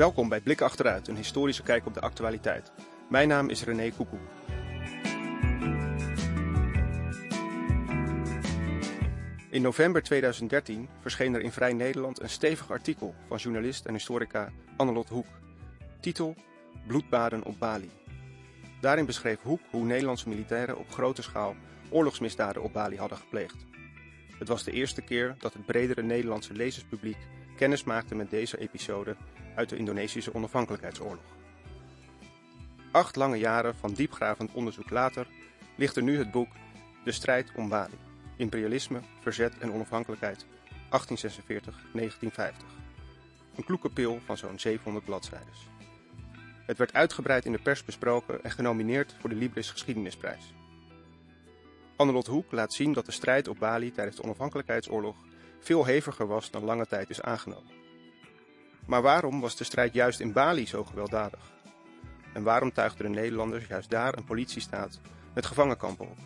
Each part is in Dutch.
Welkom bij Blik Achteruit, een historische kijk op de actualiteit. Mijn naam is René Koekoek. In november 2013 verscheen er in Vrij Nederland een stevig artikel van journalist en historica Annelot Hoek. Titel Bloedbaden op Bali. Daarin beschreef Hoek hoe Nederlandse militairen op grote schaal oorlogsmisdaden op Bali hadden gepleegd. Het was de eerste keer dat het bredere Nederlandse lezerspubliek kennis maakte met deze episode uit de Indonesische onafhankelijkheidsoorlog. Acht lange jaren van diepgravend onderzoek later ligt er nu het boek De strijd om Bali. Imperialisme, verzet en onafhankelijkheid 1846-1950. Een kloeke pil van zo'n 700 bladzijden. Het werd uitgebreid in de pers besproken en genomineerd voor de Libris Geschiedenisprijs. Annelot Hoek laat zien dat de strijd op Bali tijdens de onafhankelijkheidsoorlog veel heviger was dan lange tijd is aangenomen. Maar waarom was de strijd juist in Bali zo gewelddadig? En waarom tuigden de Nederlanders juist daar een politiestaat met gevangenkampen op?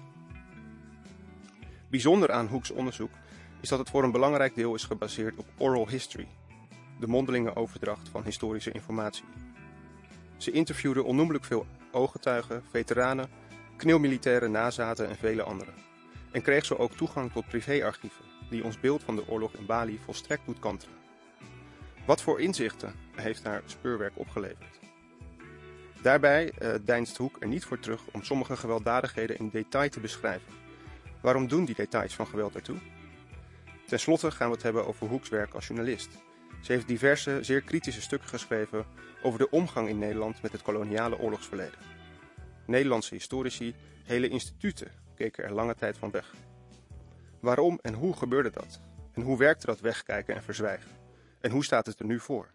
Bijzonder aan Hoeks onderzoek is dat het voor een belangrijk deel is gebaseerd op oral history, de mondelinge overdracht van historische informatie. Ze interviewde onnoemelijk veel ooggetuigen, veteranen, kneelmilitairen, nazaten en vele anderen. En kreeg zo ook toegang tot privéarchieven, die ons beeld van de oorlog in Bali volstrekt doet kantelen. Wat voor inzichten heeft haar speurwerk opgeleverd? Daarbij uh, deinst Hoek er niet voor terug om sommige gewelddadigheden in detail te beschrijven. Waarom doen die details van geweld ertoe? Ten slotte gaan we het hebben over Hoeks werk als journalist. Ze heeft diverse, zeer kritische stukken geschreven over de omgang in Nederland met het koloniale oorlogsverleden. Nederlandse historici, hele instituten keken er lange tijd van weg. Waarom en hoe gebeurde dat? En hoe werkte dat wegkijken en verzwijgen? En hoe staat het er nu voor?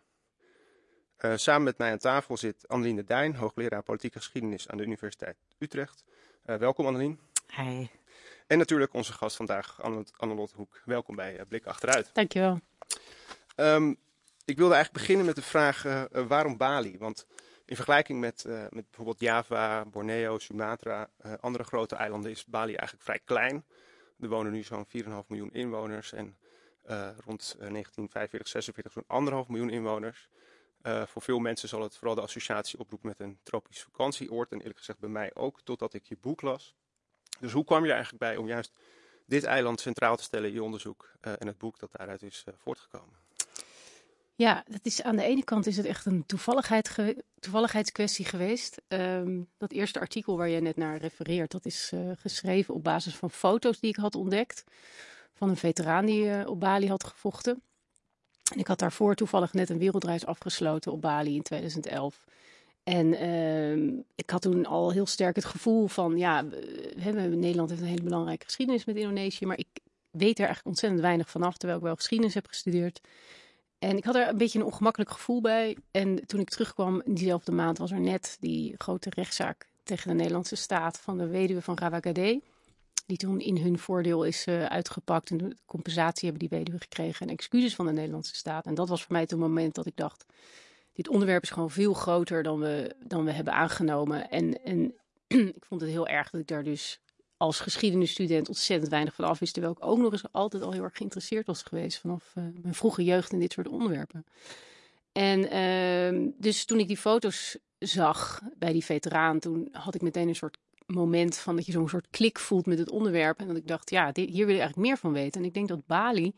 Uh, samen met mij aan tafel zit Annelien de Dijn, hoogleraar politieke geschiedenis aan de Universiteit Utrecht. Uh, welkom Annelien. Hi. En natuurlijk onze gast vandaag, Annelot Hoek. Welkom bij uh, Blik Achteruit. Dankjewel. Um, ik wilde eigenlijk beginnen met de vraag waarom Bali? Want in vergelijking met, met bijvoorbeeld Java, Borneo, Sumatra, andere grote eilanden is Bali eigenlijk vrij klein. Er wonen nu zo'n 4,5 miljoen inwoners en rond 1945, 46 zo'n anderhalf miljoen inwoners. Uh, voor veel mensen zal het vooral de associatie oproepen met een tropisch vakantieoord. En eerlijk gezegd bij mij ook, totdat ik je boek las. Dus hoe kwam je er eigenlijk bij om juist dit eiland centraal te stellen in je onderzoek en het boek dat daaruit is voortgekomen? Ja, dat is, aan de ene kant is het echt een toevalligheid toevalligheidskwestie geweest. Um, dat eerste artikel waar je net naar refereert, dat is geschreven op basis van foto's die ik had ontdekt van een veteraan die uh, op Bali had gevochten. En ik had daarvoor toevallig net een wereldreis afgesloten op Bali in 2011. En uh, ik had toen al heel sterk het gevoel van, ja, Nederland heeft een hele belangrijke geschiedenis met Indonesië, maar ik weet er eigenlijk ontzettend weinig vanaf, terwijl ik wel geschiedenis heb gestudeerd. En ik had er een beetje een ongemakkelijk gevoel bij. En toen ik terugkwam diezelfde maand was er net die grote rechtszaak tegen de Nederlandse staat van de weduwe van Rawagade die toen in hun voordeel is uh, uitgepakt. En de compensatie hebben die weduwe gekregen en excuses van de Nederlandse staat. En dat was voor mij het moment dat ik dacht, dit onderwerp is gewoon veel groter dan we, dan we hebben aangenomen. En, en ik vond het heel erg dat ik daar dus als geschiedenisstudent ontzettend weinig van af wist. Terwijl ik ook nog eens altijd al heel erg geïnteresseerd was geweest vanaf uh, mijn vroege jeugd in dit soort onderwerpen. En uh, dus toen ik die foto's zag bij die veteraan, toen had ik meteen een soort moment van dat je zo'n soort klik voelt met het onderwerp. En dat ik dacht, ja, dit, hier wil ik eigenlijk meer van weten. En ik denk dat Bali,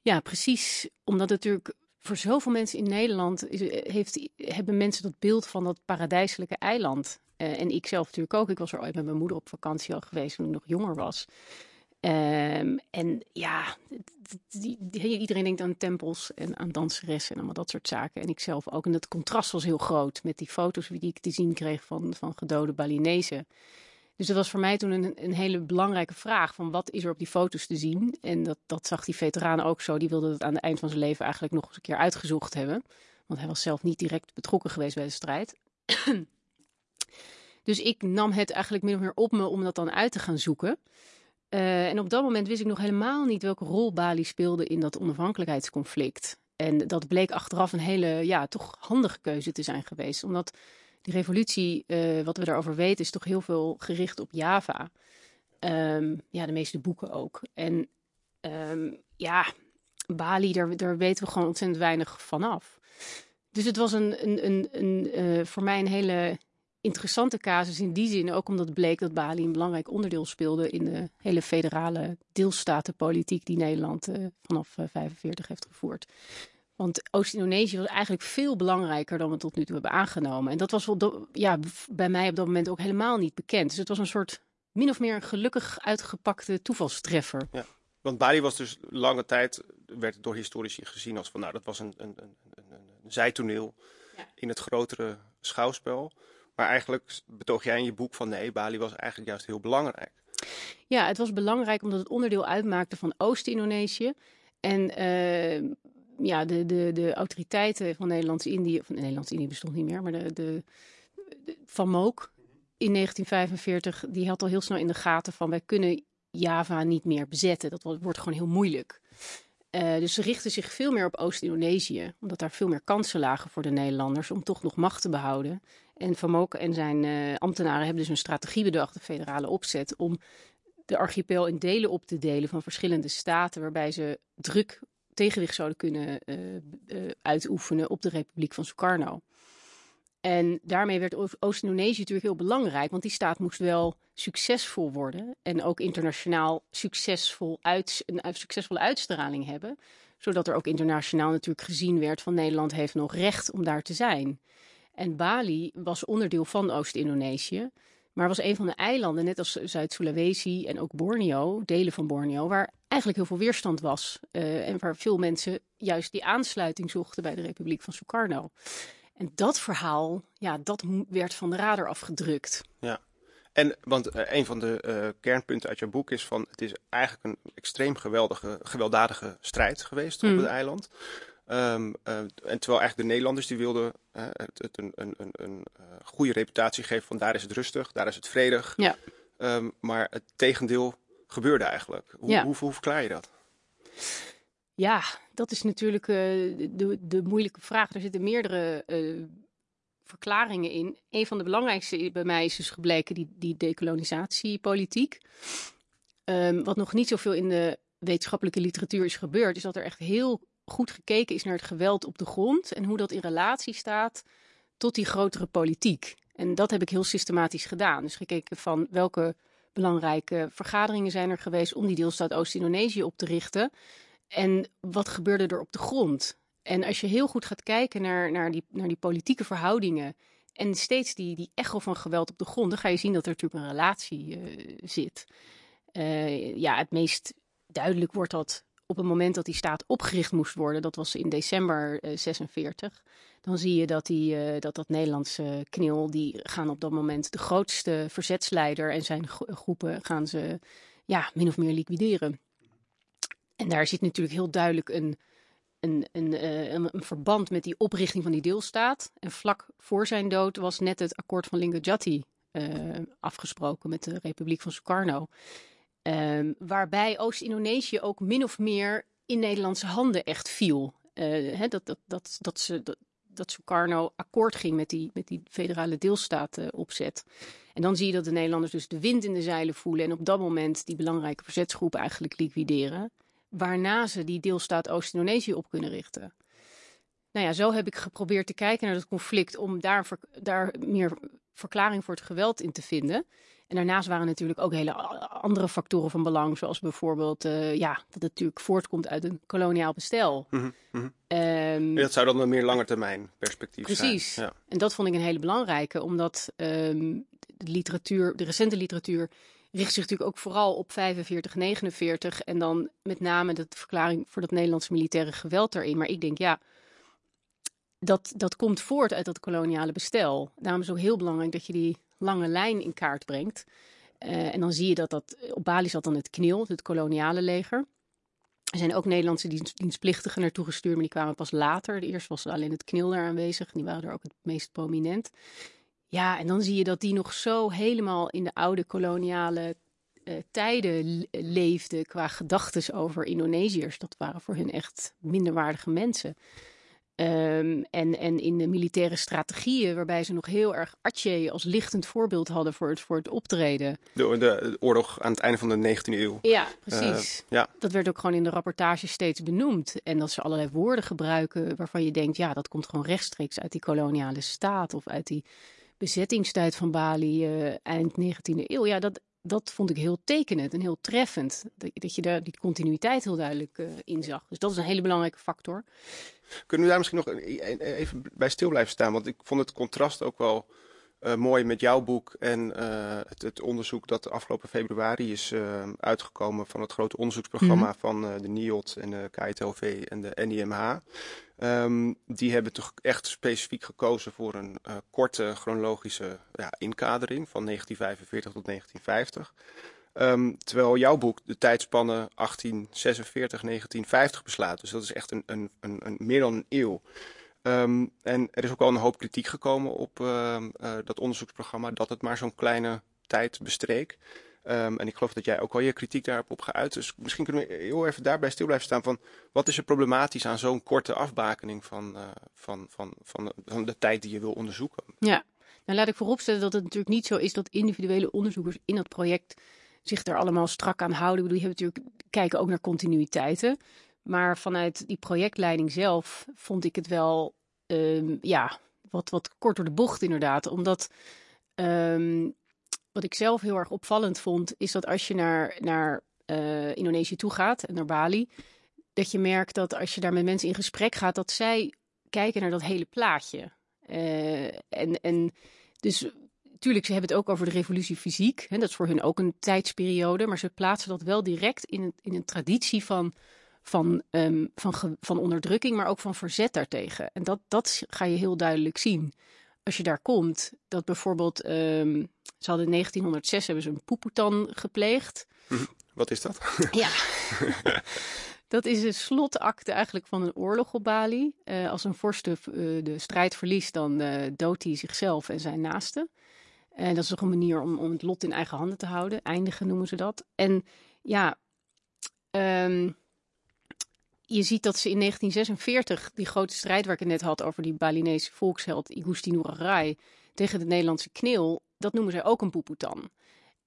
ja, precies, omdat het natuurlijk voor zoveel mensen in Nederland heeft, hebben mensen dat beeld van dat paradijselijke eiland. Uh, en ik zelf natuurlijk ook. Ik was er ooit met mijn moeder op vakantie al geweest toen ik nog jonger was. Um, en ja, iedereen denkt aan tempels en aan danseressen en allemaal dat soort zaken. En ik zelf ook. En dat contrast was heel groot met die foto's die ik te zien kreeg van, van gedode Balinezen. Dus dat was voor mij toen een, een hele belangrijke vraag van wat is er op die foto's te zien. En dat, dat zag die veteraan ook zo. Die wilde het aan het eind van zijn leven eigenlijk nog eens een keer uitgezocht hebben. Want hij was zelf niet direct betrokken geweest bij de strijd. dus ik nam het eigenlijk min of meer op me om dat dan uit te gaan zoeken. Uh, en op dat moment wist ik nog helemaal niet welke rol Bali speelde in dat onafhankelijkheidsconflict. En dat bleek achteraf een hele, ja, toch handige keuze te zijn geweest. Omdat die revolutie, uh, wat we daarover weten, is toch heel veel gericht op Java. Um, ja, de meeste boeken ook. En um, ja, Bali, daar, daar weten we gewoon ontzettend weinig vanaf. Dus het was een, een, een, uh, voor mij een hele interessante casus in die zin. Ook omdat bleek dat Bali een belangrijk onderdeel speelde in de hele federale deelstatenpolitiek die Nederland uh, vanaf 1945 heeft gevoerd. Want Oost-Indonesië was eigenlijk veel belangrijker dan we tot nu toe hebben aangenomen. En dat was wel ja, bij mij op dat moment ook helemaal niet bekend. Dus het was een soort min of meer een gelukkig uitgepakte toevalstreffer. Ja, want Bali was dus lange tijd, werd door historici gezien als van nou, dat was een, een, een, een, een zijtoneel ja. in het grotere schouwspel. Maar eigenlijk betoog jij in je boek van nee, Bali was eigenlijk juist heel belangrijk. Ja, het was belangrijk omdat het onderdeel uitmaakte van Oost-Indonesië. En uh, ja, de, de, de autoriteiten van Nederlands-Indië, van Nederlands-Indië bestond niet meer, maar de, de, van Mook in 1945, die had al heel snel in de gaten van wij kunnen Java niet meer bezetten. Dat wordt gewoon heel moeilijk. Uh, dus ze richten zich veel meer op Oost-Indonesië, omdat daar veel meer kansen lagen voor de Nederlanders om toch nog macht te behouden. En Van Mook en zijn uh, ambtenaren hebben dus een strategie bedacht, de federale opzet, om de archipel in delen op te delen van verschillende staten, waarbij ze druk tegenwicht zouden kunnen uh, uh, uitoefenen op de Republiek van Sukarno. En daarmee werd Oost-Indonesië natuurlijk heel belangrijk, want die staat moest wel succesvol worden en ook internationaal succesvol uit, een succesvolle uitstraling hebben, zodat er ook internationaal natuurlijk gezien werd van Nederland heeft nog recht om daar te zijn. En Bali was onderdeel van Oost-Indonesië. Maar was een van de eilanden, net als Zuid-Sulawesi en ook Borneo, delen van Borneo, waar eigenlijk heel veel weerstand was. Uh, en waar veel mensen juist die aansluiting zochten bij de Republiek van Sukarno. En dat verhaal, ja, dat werd van de radar afgedrukt. Ja, en want uh, een van de uh, kernpunten uit jouw boek is van het is eigenlijk een extreem geweldige, gewelddadige strijd geweest mm. op het eiland. Um, uh, en terwijl eigenlijk de Nederlanders die wilden uh, het, het, een, een, een, een uh, goede reputatie geven van daar is het rustig, daar is het vredig. Ja. Um, maar het tegendeel gebeurde eigenlijk. Hoe, ja. hoe, hoe verklaar je dat? Ja, dat is natuurlijk de, de moeilijke vraag. Er zitten meerdere verklaringen in. Een van de belangrijkste bij mij is dus gebleken die, die decolonisatiepolitiek. Um, wat nog niet zoveel in de wetenschappelijke literatuur is gebeurd, is dat er echt heel goed gekeken is naar het geweld op de grond en hoe dat in relatie staat tot die grotere politiek. En dat heb ik heel systematisch gedaan. Dus gekeken van welke belangrijke vergaderingen zijn er geweest om die deelstaat Oost-Indonesië op te richten. En wat gebeurde er op de grond? En als je heel goed gaat kijken naar, naar, die, naar die politieke verhoudingen en steeds die, die echo van geweld op de grond, dan ga je zien dat er natuurlijk een relatie uh, zit. Uh, ja, het meest duidelijk wordt dat op het moment dat die staat opgericht moest worden, dat was in december uh, 46, dan zie je dat, die, uh, dat dat Nederlandse knil, die gaan op dat moment de grootste verzetsleider en zijn groepen gaan ze ja, min of meer liquideren. En daar zit natuurlijk heel duidelijk een, een, een, uh, een, een, verband met die oprichting van die deelstaat. En vlak voor zijn dood was net het akkoord van Linggadjati uh, afgesproken met de Republiek van Sukarno. Um, waarbij Oost-Indonesië ook min of meer in Nederlandse handen echt viel. Hè, dat, dat, dat, dat, ze, dat, dat Sukarno akkoord ging met die, met die federale deelstaten opzet. En dan zie je dat de Nederlanders dus de wind in de zeilen voelen en op dat moment die belangrijke verzetsgroep eigenlijk liquideren. Waarna ze die deelstaat Oost-Indonesië op kunnen richten. Nou ja, zo heb ik geprobeerd te kijken naar het conflict om daar, daar meer verklaring voor het geweld in te vinden. En daarnaast waren natuurlijk ook hele andere factoren van belang, zoals bijvoorbeeld uh, ja, dat het natuurlijk voortkomt uit een koloniaal bestel. Mm -hmm. um, dat zou dan een meer langetermijn perspectief precies. zijn. Precies. Ja. En dat vond ik een hele belangrijke, omdat um, de literatuur, de recente literatuur, richt zich natuurlijk ook vooral op 45, 49 en dan met name de verklaring voor dat Nederlandse militaire geweld daarin. Maar ik denk ja, dat, dat komt voort uit dat koloniale bestel. Daarom is het ook heel belangrijk dat je die lange lijn in kaart brengt. Uh, en dan zie je dat dat op Bali zat dan het KNIL, het koloniale leger. Er zijn ook Nederlandse dienst, dienstplichtigen naartoe gestuurd, maar die kwamen pas later. De eerste was alleen het KNIL daar aanwezig. Die waren er ook het meest prominent. Ja, en dan zie je dat die nog zo helemaal in de oude koloniale uh, tijden leefden qua gedachten over Indonesiërs. Dat waren voor hun echt minderwaardige mensen. Ehm, en, en in de militaire strategieën, waarbij ze nog heel erg Atje als lichtend voorbeeld hadden voor het, voor het optreden. De, de, oorlog aan het einde van de 19e eeuw. Ja, precies. ja. Dat werd ook gewoon in de rapportage steeds benoemd. En dat ze allerlei woorden gebruiken waarvan je denkt, ja, dat komt gewoon rechtstreeks uit die koloniale staat of uit die bezettingstijd van Bali uh, eind 19e eeuw. Ja, dat, dat vond ik heel tekenend en heel treffend. Dat, dat je daar die continuïteit heel duidelijk uh, in zag. Dus dat is een hele belangrijke factor. Kunnen we daar misschien nog even bij stil blijven staan? Want ik vond het contrast ook wel uh, mooi met jouw boek en uh, het, het, onderzoek dat afgelopen februari is uitgekomen van het grote onderzoeksprogramma mm -hmm. van de NIOT en de KITLV en de NIMH. Um, die hebben toch echt specifiek gekozen voor een korte chronologische ja, inkadering van 1945 tot 1950. Um, terwijl jouw boek de tijdspannen 1846-1950 beslaat. Dus dat is echt een, een, een, meer dan een eeuw. Um, en er is ook wel een hoop kritiek gekomen op uh, dat onderzoeksprogramma, dat het maar zo'n kleine tijd bestreek. Um, en ik geloof dat jij ook wel je kritiek daarop hebt geuit. Dus misschien kunnen we heel even daarbij stil blijven staan van wat is er problematisch aan zo'n korte afbakening van, uh, van, van, van, van, de tijd die je wil onderzoeken? Ja, nou laat ik vooropstellen dat het natuurlijk niet zo is dat individuele onderzoekers in dat project zich er allemaal strak aan houden. Ik bedoel, je hebt natuurlijk kijken ook naar continuïteiten. Maar vanuit die projectleiding zelf vond ik het wel um, ja, wat, wat kort door de bocht inderdaad. Omdat um, wat ik zelf heel erg opvallend vond, is dat als je naar, naar uh, Indonesië toe gaat en naar Bali, dat je merkt dat als je daar met mensen in gesprek gaat, dat zij kijken naar dat hele plaatje. Uh, en, en dus Tuurlijk, ze hebben het ook over de revolutie fysiek. Hè, dat is voor hun ook een tijdsperiode. Maar ze plaatsen dat wel direct in een, in een traditie van van, um, van, van onderdrukking, maar ook van verzet daartegen. En dat, dat ga je heel duidelijk zien. Als je daar komt, dat bijvoorbeeld, um, ze hadden in 1906 hebben ze een poepoetan gepleegd. Mhm. Wat is dat? Ja, dat is een slotakte eigenlijk van een oorlog op Bali. Uh, als een vorst de, uh, de, strijd verliest, dan uh, doodt hij zichzelf en zijn naasten. En dat is ook een manier om, om het lot in eigen handen te houden. Eindigen noemen ze dat. En ja, um, je ziet dat ze in 1946 die grote strijd waar ik het net had over die Balinese volksheld Igusti Rai tegen de Nederlandse kneel, dat noemen zij ook een poepoetan.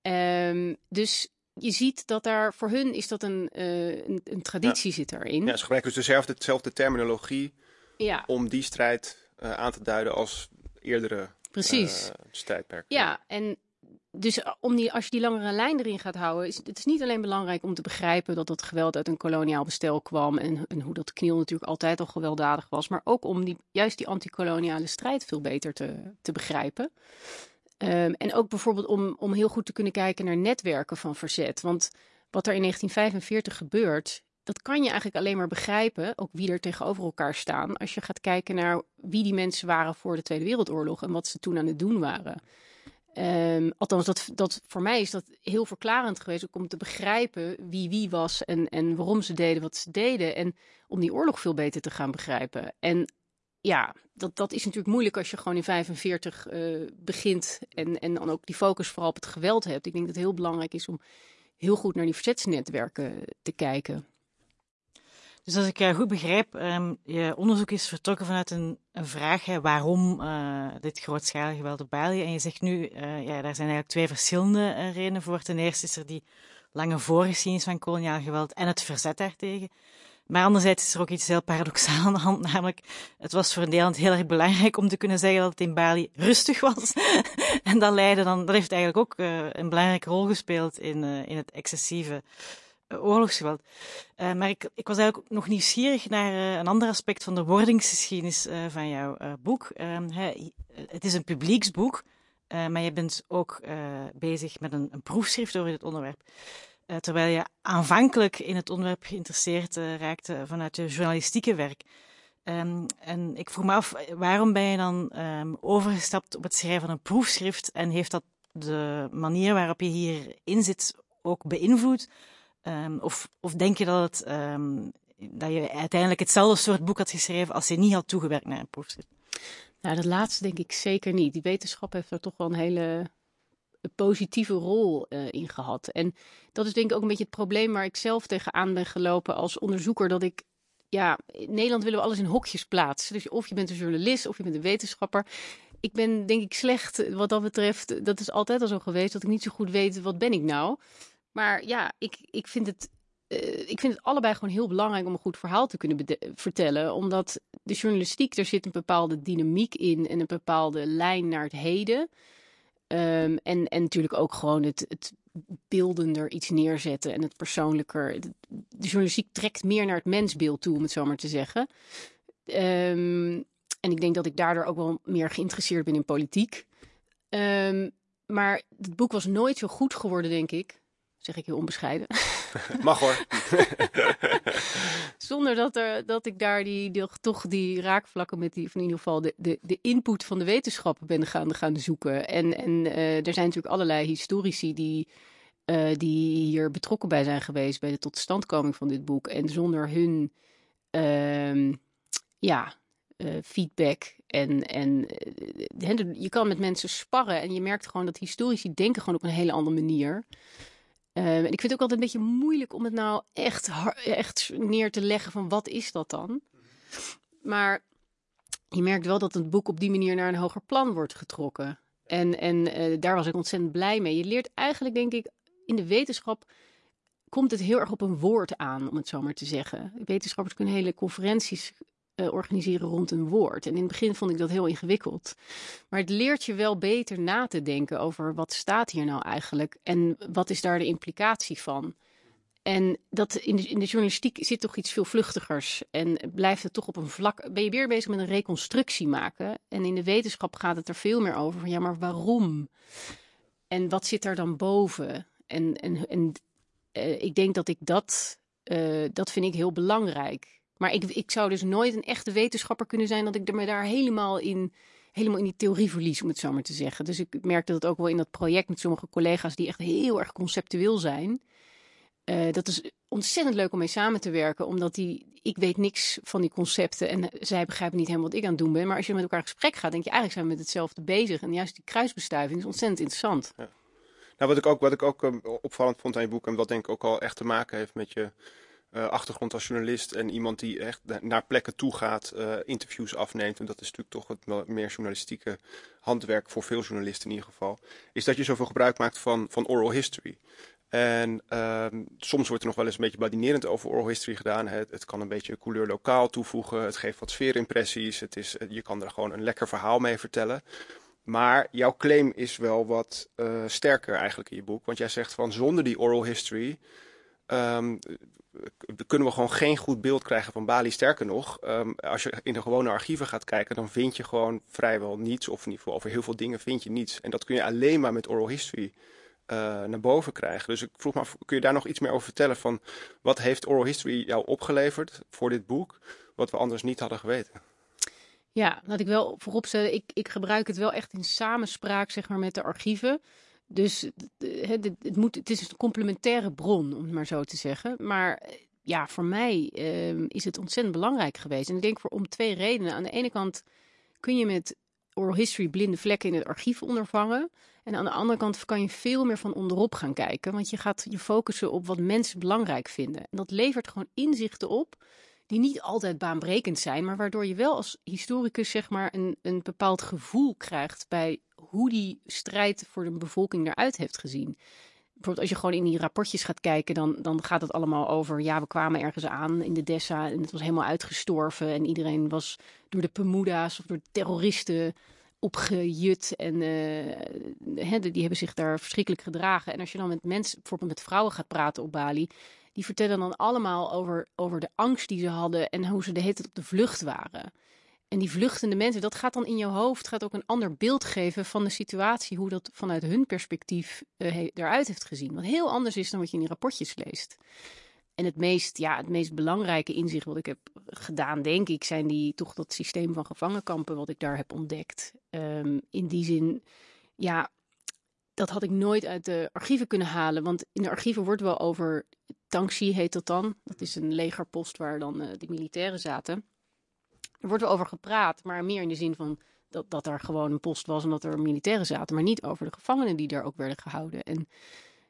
Um, dus je ziet dat daar voor hun is dat een, uh, een, een, traditie ja. zit erin. Ja, ze gebruiken dus dezelfde, dezelfde terminologie ja. om die strijd uh, aan te duiden als eerdere Precies. Uh, strijdperken. Ja, en dus eh, om die, als je die langere lijn erin gaat houden, is het is niet alleen belangrijk om te begrijpen dat dat geweld uit een koloniaal bestel kwam en, en hoe dat kniel natuurlijk altijd al gewelddadig was, maar ook om die, juist die antikoloniale strijd veel beter te, te begrijpen. Um, en ook bijvoorbeeld om, om heel goed te kunnen kijken naar netwerken van verzet. Want wat er in 1945 gebeurt, dat kan je eigenlijk alleen maar begrijpen, ook wie er tegenover elkaar staan, als je gaat kijken naar wie die mensen waren voor de Tweede Wereldoorlog en wat ze toen aan het doen waren. Um, althans, dat, dat, voor mij is dat heel verklarend geweest om te begrijpen wie wie was en, en waarom ze deden wat ze deden. En om die oorlog veel beter te gaan begrijpen. En ja, dat, dat is natuurlijk moeilijk als je gewoon in 45 uh, begint en, en dan ook die focus vooral op het geweld hebt. Ik denk dat het heel belangrijk is om heel goed naar die verzetsnetwerken te kijken. Dus als ik jou goed begrijp, um, je onderzoek is vertrokken vanuit een, een vraag, hè, waarom uh, dit grootschalige geweld op Bali? En je zegt nu, ja, daar zijn eigenlijk twee verschillende redenen voor. Ten eerste is er die lange voorgeschiedenis van koloniaal geweld en het verzet daartegen. Maar anderzijds is er ook iets heel paradoxaal aan de hand, namelijk het was voor Nederland heel erg belangrijk om te kunnen zeggen dat het in Bali rustig was. en dat leidde dan, dat heeft eigenlijk ook een belangrijke rol gespeeld in, in het excessieve oorlogsgeweld. Uh, maar ik, ik, was eigenlijk nog nieuwsgierig naar een ander aspect van de wordingsgeschiedenis van jouw boek. Ehm, het is een publieksboek, maar je bent ook bezig met een, een, proefschrift over dit onderwerp. Terwijl je aanvankelijk in het onderwerp geïnteresseerd raakte vanuit je journalistieke werk. Um, en ik vroeg me af, waarom ben je dan um, overgestapt op het schrijven van een proefschrift en heeft dat de manier waarop je hierin zit ook beïnvloed? Um, of, of denk je dat, het, dat je uiteindelijk hetzelfde soort boek had geschreven als je niet had toegewerkt naar een proefschrift? Nou, dat laatste denk ik zeker niet. Die wetenschap heeft er toch wel een hele positieve rol uh, in gehad. En dat is denk ik ook een beetje het probleem waar ik zelf tegenaan ben gelopen als onderzoeker. Dat ik ja, in Nederland willen we alles in hokjes plaatsen. Dus of je bent een journalist of je bent een wetenschapper. Ik ben denk ik slecht wat dat betreft. Dat is altijd al zo geweest dat ik niet zo goed weet wat ben ik nou. Maar ja, ik, ik vind het eh, ik vind het allebei gewoon heel belangrijk om een goed verhaal te kunnen vertellen. Omdat de journalistiek, er zit een bepaalde dynamiek in en een bepaalde lijn naar het heden. Ehm, en, en natuurlijk ook gewoon het, het beeldender iets neerzetten en het persoonlijker. De, journalistiek trekt meer naar het mensbeeld toe, om het zo maar te zeggen. Ehm, en ik denk dat ik daardoor ook wel meer geïnteresseerd ben in politiek. Um, maar het boek was nooit zo goed geworden, denk ik, Zeg ik heel onbescheiden. Mag hoor. Zonder dat, er, dat ik daar die, toch die raakvlakken met die, van in ieder geval de, de, de input van de wetenschappen ben gaan, gaan zoeken. En, en uh, er zijn natuurlijk allerlei historici die, uh, die hier betrokken bij zijn geweest bij de totstandkoming van dit boek. En zonder hun uh, ja, uh, feedback en, en je kan met mensen sparren en je merkt gewoon dat historici denken gewoon op een hele andere manier. Um, en ik vind het ook altijd een beetje moeilijk om het nou echt, echt neer te leggen van wat is dat dan. Maar je merkt wel dat het boek op die manier naar een hoger plan wordt getrokken. En, en uh, daar was ik ontzettend blij mee. Je leert eigenlijk, denk ik, in de wetenschap komt het heel erg op een woord aan, om het zo maar te zeggen. Wetenschappers kunnen hele conferenties uh, organiseren rond een woord. En in het begin vond ik dat heel ingewikkeld. Maar het leert je wel beter na te denken over wat staat hier nou eigenlijk en wat is daar de implicatie van. En dat in de, in de journalistiek zit toch iets veel vluchtigers en blijft het toch op een vlak. Ben je weer bezig met een reconstructie maken? En in de wetenschap gaat het er veel meer over van ja, maar waarom? En wat zit er dan boven? En, en, en uh, ik denk dat ik dat, uh, dat vind ik heel belangrijk. Maar ik, ik zou dus nooit een echte wetenschapper kunnen zijn dat ik me daar helemaal in, helemaal in die theorie verlies, om het zo maar te zeggen. Dus ik merk dat ook wel in dat project met sommige collega's die echt heel erg conceptueel zijn. Uh, dat is ontzettend leuk om mee samen te werken, omdat die, ik weet niks van die concepten en zij begrijpen niet helemaal wat ik aan het doen ben. Maar als je met elkaar in gesprek gaat, denk je eigenlijk zijn we met hetzelfde bezig. En juist die kruisbestuiving is ontzettend interessant. Nou, wat ik ook, wat ik ook um, opvallend vond aan je boek, en wat denk ik ook al echt te maken heeft met je uh, achtergrond als journalist en iemand die echt naar plekken toe gaat, uh, interviews afneemt. En dat is natuurlijk toch het meer journalistieke handwerk voor veel journalisten in ieder geval. Is dat je zoveel gebruik maakt van, van oral history. En uh, soms wordt er nog wel eens een beetje badinerend over oral history gedaan. Het, het, kan een beetje couleur lokaal toevoegen. Het geeft wat sfeerimpressies. Het is, je kan er gewoon een lekker verhaal mee vertellen. Maar jouw claim is wel wat sterker eigenlijk in je boek. Want jij zegt van zonder die oral history um, kunnen we gewoon geen goed beeld krijgen van Bali. Sterker nog, um, als je in de gewone archieven gaat kijken, dan vind je gewoon vrijwel niets. Of in ieder geval over heel veel dingen vind je niets. En dat kun je alleen maar met oral history uh, naar boven krijgen. Dus ik vroeg me af, kun je daar nog iets meer over vertellen van wat heeft oral history jou opgeleverd voor dit boek, wat we anders niet hadden geweten? Ja, laat ik wel vooropstellen, ik, ik gebruik het wel echt in samenspraak zeg maar, met de archieven. Dus het, het, moet, het is een complementaire bron, om het maar zo te zeggen. Maar eh, ja, voor mij uh, is het ontzettend belangrijk geweest. En ik denk voor om twee redenen. Aan de ene kant kun je met oral history blinde vlekken in het archief ondervangen. En aan de andere kant kan je veel meer van onderop gaan kijken. Want je gaat je focussen op wat mensen belangrijk vinden. En dat levert gewoon inzichten op die niet altijd baanbrekend zijn, maar waardoor je wel als historicus zeg maar een, een bepaald gevoel krijgt bij hoe die strijd voor de bevolking eruit heeft gezien. Bijvoorbeeld als je gewoon in die rapportjes gaat kijken, dan, dan gaat het allemaal over, ja, we kwamen ergens aan in de Dessa en het was helemaal uitgestorven en iedereen was door de Pemuda's of door terroristen opgejut en uh, die hebben zich daar verschrikkelijk gedragen. En als je dan met mensen, bijvoorbeeld met vrouwen gaat praten op Bali, die vertellen dan allemaal over, over de angst die ze hadden en hoe ze de hele tijd op de vlucht waren. En die vluchtende mensen, dat gaat dan in je hoofd, gaat ook een ander beeld geven van de situatie, hoe dat vanuit hun perspectief uh, eruit heeft gezien. Wat heel anders is dan wat je in die rapportjes leest. En het meest, ja, het meest belangrijke inzicht wat ik heb gedaan, denk ik, zijn die toch dat systeem van gevangenkampen wat ik daar heb ontdekt. Um, in die zin, ja, dat had ik nooit uit de archieven kunnen halen. Want in de archieven wordt wel over, Tangxi heet dat dan. Dat is een legerpost waar dan uh, de militairen zaten. Er wordt wel over gepraat, maar meer in de zin van dat, dat er gewoon een post was en dat er militairen zaten. Maar niet over de gevangenen die daar ook werden gehouden. En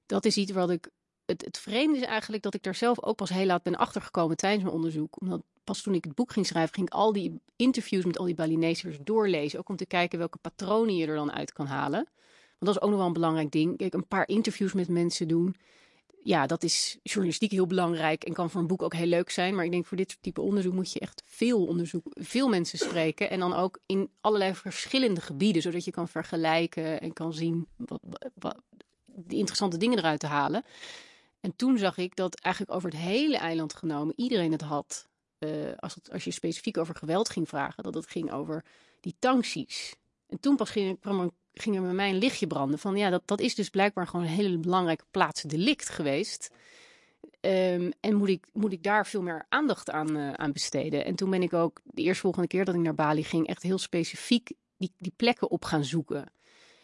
dat is iets wat ik het, het vreemde is eigenlijk dat ik daar zelf ook pas heel laat ben achtergekomen tijdens mijn onderzoek. Omdat pas toen ik het boek ging schrijven, ging ik al die interviews met al die Balinesers doorlezen. Ook om te kijken welke patronen je er dan uit kan halen. Want dat is ook nog wel een belangrijk ding. Kijk, een paar interviews met mensen doen. Ja, dat is journalistiek heel belangrijk en kan voor een boek ook heel leuk zijn. Maar ik denk voor dit type onderzoek moet je echt veel onderzoek, veel mensen spreken. En dan ook in allerlei verschillende gebieden, zodat je kan vergelijken en kan zien wat, de interessante dingen eruit te halen. En toen zag ik dat eigenlijk over het hele eiland genomen iedereen het had. Uh, als, als je specifiek over geweld ging vragen, dat het ging over die tankties. En toen pas ging, kwam ging er bij mij een lichtje branden van ja, dat, dat is dus blijkbaar gewoon een hele belangrijke plaatsdelict geweest. Um, en moet ik, moet ik daar veel meer aandacht aan, uh, aan besteden. En toen ben ik ook de eerstvolgende keer dat ik naar Bali ging, echt heel specifiek die, die plekken op gaan zoeken.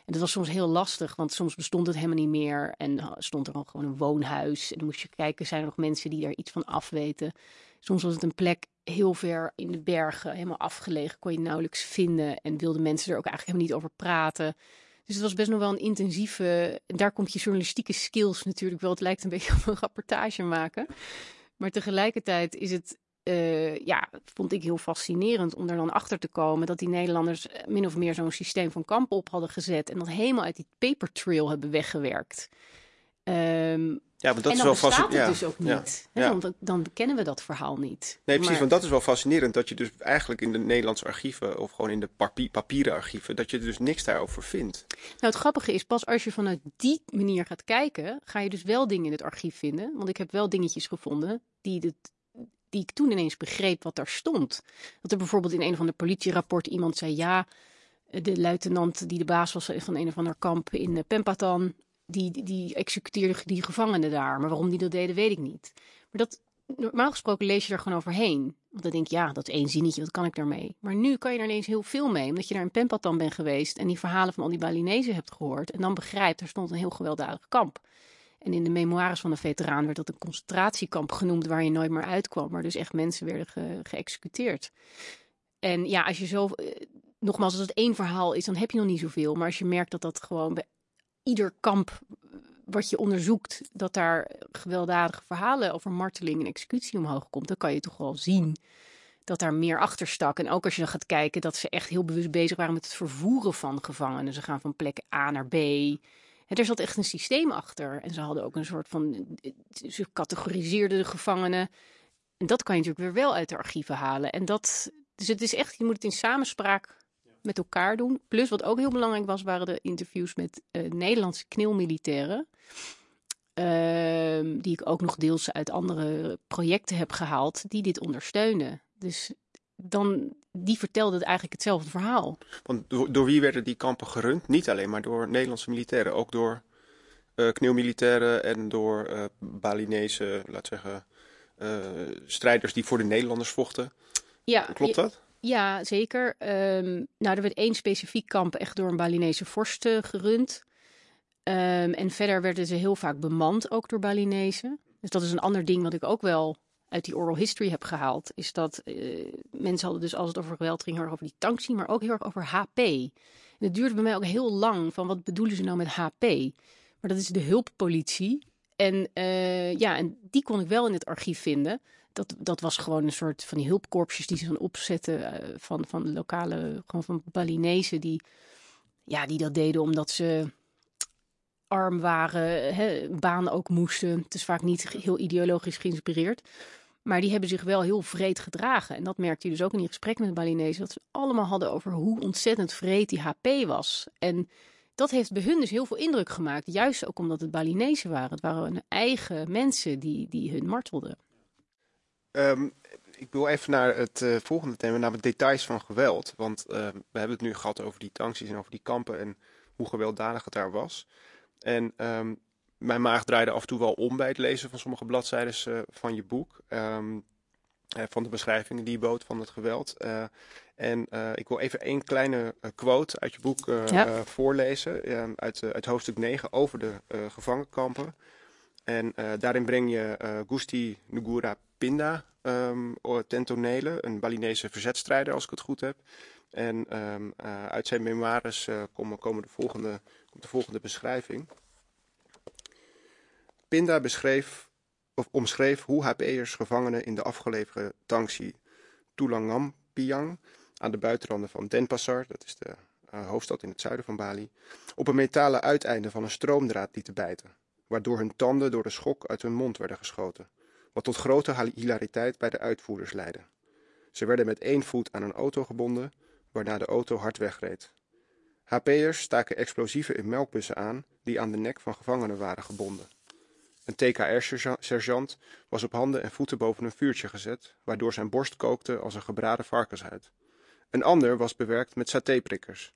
En dat was soms heel lastig, want soms bestond het helemaal niet meer. En stond er gewoon een woonhuis. En dan moest je kijken, zijn er nog mensen die daar iets van afweten. Soms was het een plek heel ver in de bergen, helemaal afgelegen, kon je nauwelijks vinden. En wilden mensen er ook eigenlijk helemaal niet over praten. Dus het was best nog wel een intensieve. Daar komt je journalistieke skills natuurlijk wel. Het lijkt een beetje op een rapportage maken. Maar tegelijkertijd is het uh, ja, vond ik heel fascinerend om er dan achter te komen dat die Nederlanders eh, min of meer zo'n systeem van kampen op hadden gezet en dat helemaal uit die paper trail hebben weggewerkt. Um, ja, want dat en dan is wel bestaat het dus ook niet. Ja, Dan, dan kennen we dat verhaal niet. Nee, precies, want dat is wel fascinerend dat je dus eigenlijk in de Nederlandse archieven of gewoon in de papieren archieven, dat je dus niks daarover vindt. Nou, het grappige is, pas als je vanuit die manier gaat kijken, ga je dus wel dingen in het archief vinden. Want ik heb wel dingetjes gevonden die het die ik toen ineens begreep wat daar stond. Dat er bijvoorbeeld in een van de politierapport iemand zei: ja, de luitenant die de baas was van een of ander kamp in eh, Pempatan, die, die executeerde die gevangenen daar. Maar waarom die dat deden, weet ik niet. Maar dat, normaal gesproken lees je er gewoon overheen. Want dan denk je, ja, dat is één zinnetje, wat kan ik daarmee? Maar nu kan je er ineens heel veel mee, omdat je daar in Pempatan bent geweest en die verhalen van al die Balinezen hebt gehoord. En dan begrijpt, er stond een heel gewelddadig kamp. En in de memoires van de veteraan werd dat een concentratiekamp genoemd waar je nooit meer uitkwam. Waar dus echt mensen werden ge geëxecuteerd. En ja, als je zo, eh, nogmaals, als het één verhaal is, dan heb je nog niet zoveel. Maar als je merkt dat dat gewoon bij ieder kamp wat je onderzoekt, dat daar gewelddadige verhalen over marteling en executie omhoog komt, dan kan je toch wel zien dat daar meer achter stak. En ook als je dan gaat kijken dat ze echt heel bewust bezig waren met het vervoeren van gevangenen. Ze gaan van plek A naar B er zat echt een systeem achter. En ze hadden ook een soort van. Ze categoriseerden de gevangenen. En dat kan je natuurlijk weer wel uit de archieven halen. En dat. Dus het is echt, je moet het in samenspraak met elkaar doen. Plus, wat ook heel belangrijk was, waren de interviews met uh, Nederlandse kneelmilitairen. Uh, die ik ook nog deels uit andere projecten heb gehaald, die dit ondersteunen. Dus dan die vertelde het eigenlijk hetzelfde verhaal. Want door, door, wie werden die kampen gerund? Niet alleen maar door Nederlandse militairen, ook door uh, kneelmilitairen en door uh, Balinese, laat zeggen, uh, strijders die voor de Nederlanders vochten. Ja, Klopt dat? Ja, zeker. Um, nou, er werd één specifiek kamp echt door een Balinese vorst gerund. Um, en verder werden ze heel vaak bemand, ook door Balinezen. Dus dat is een ander ding wat ik ook wel uit die oral history heb gehaald, is dat uh, mensen hadden dus als het over geweld ging, heel erg over die tankzien, maar ook heel erg over HP. En het duurde bij mij ook heel lang van wat bedoelen ze nou met HP? Maar dat is de hulppolitie. En uh, ja, en die kon ik wel in het archief vinden. Dat, dat was gewoon een soort van die hulpkorpsjes die ze dan opzetten uh, van, van lokale, gewoon van Balinezen die, ja, die dat deden omdat ze arm waren, hè, baan ook moesten. Het is vaak niet heel ideologisch geïnspireerd. Maar die hebben zich wel heel vreed gedragen. En dat merkte je dus ook in die gesprekken met de Balinezen. Dat ze allemaal hadden over hoe ontzettend vreed die HP was. En dat heeft bij hun dus heel veel indruk gemaakt. Juist ook omdat het Balinezen waren. Het waren hun eigen mensen die, die hun martelden. Um, ik wil even naar het uh, volgende thema, namelijk details van geweld. Want uh, we hebben het nu gehad over die tankjes en over die kampen en hoe gewelddadig het daar was. En um, mijn maag draaide af en toe wel om bij het lezen van sommige bladzijden uh, van je boek. Um, uh, van de beschrijvingen die je bood van het geweld. En ik wil even één kleine quote uit je boek ja. voorlezen. Uit, uit hoofdstuk 9 over de gevangenkampen. En daarin breng je Gusti Ngura Pinda um, ten tonele, een Balinese verzetstrijder als ik het goed heb. En um, uit zijn memoires komen, komen de volgende, komt de volgende beschrijving. Pinda beschreef, of omschreef hoe HP'ers gevangenen in de afgeleverde Tangsi Tulangampiang aan de buitenranden van Denpasar, dat is de uh, hoofdstad in het zuiden van Bali, op een metalen uiteinde van een stroomdraad lieten bijten, waardoor hun tanden door de schok uit hun mond werden geschoten, wat tot grote hilariteit bij de uitvoerders leidde. Ze werden met één voet aan een auto gebonden, waarna de auto hard wegreed. HP'ers staken explosieven in melkbussen aan die aan de nek van gevangenen waren gebonden. Een TKR-sergeant was op handen en voeten boven een vuurtje gezet, waardoor zijn borst kookte als een gebraden varkenshuid. Een ander was bewerkt met satéprikkers.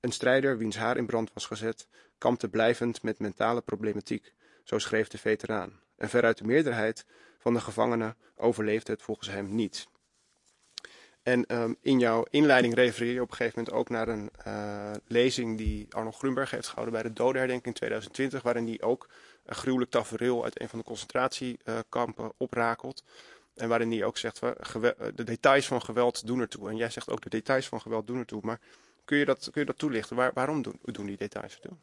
Een strijder wiens haar in brand was gezet, kampte blijvend met mentale problematiek, zo schreef de veteraan. En veruit de meerderheid van de gevangenen overleefde het volgens hem niet. En um, in jouw inleiding refereer je op een gegeven moment ook naar een uh, lezing die Arnold Grunberg heeft gehouden bij de dodenherdenking in 2020, waarin hij ook een gruwelijk tafereel uit een van de concentratiekampen oprakelt. En waarin hij ook zegt, de details van geweld doen ertoe. En jij zegt ook de details van geweld doen ertoe. Maar kun je dat, kun je dat toelichten? Waar, waarom doen, doen die details ertoe?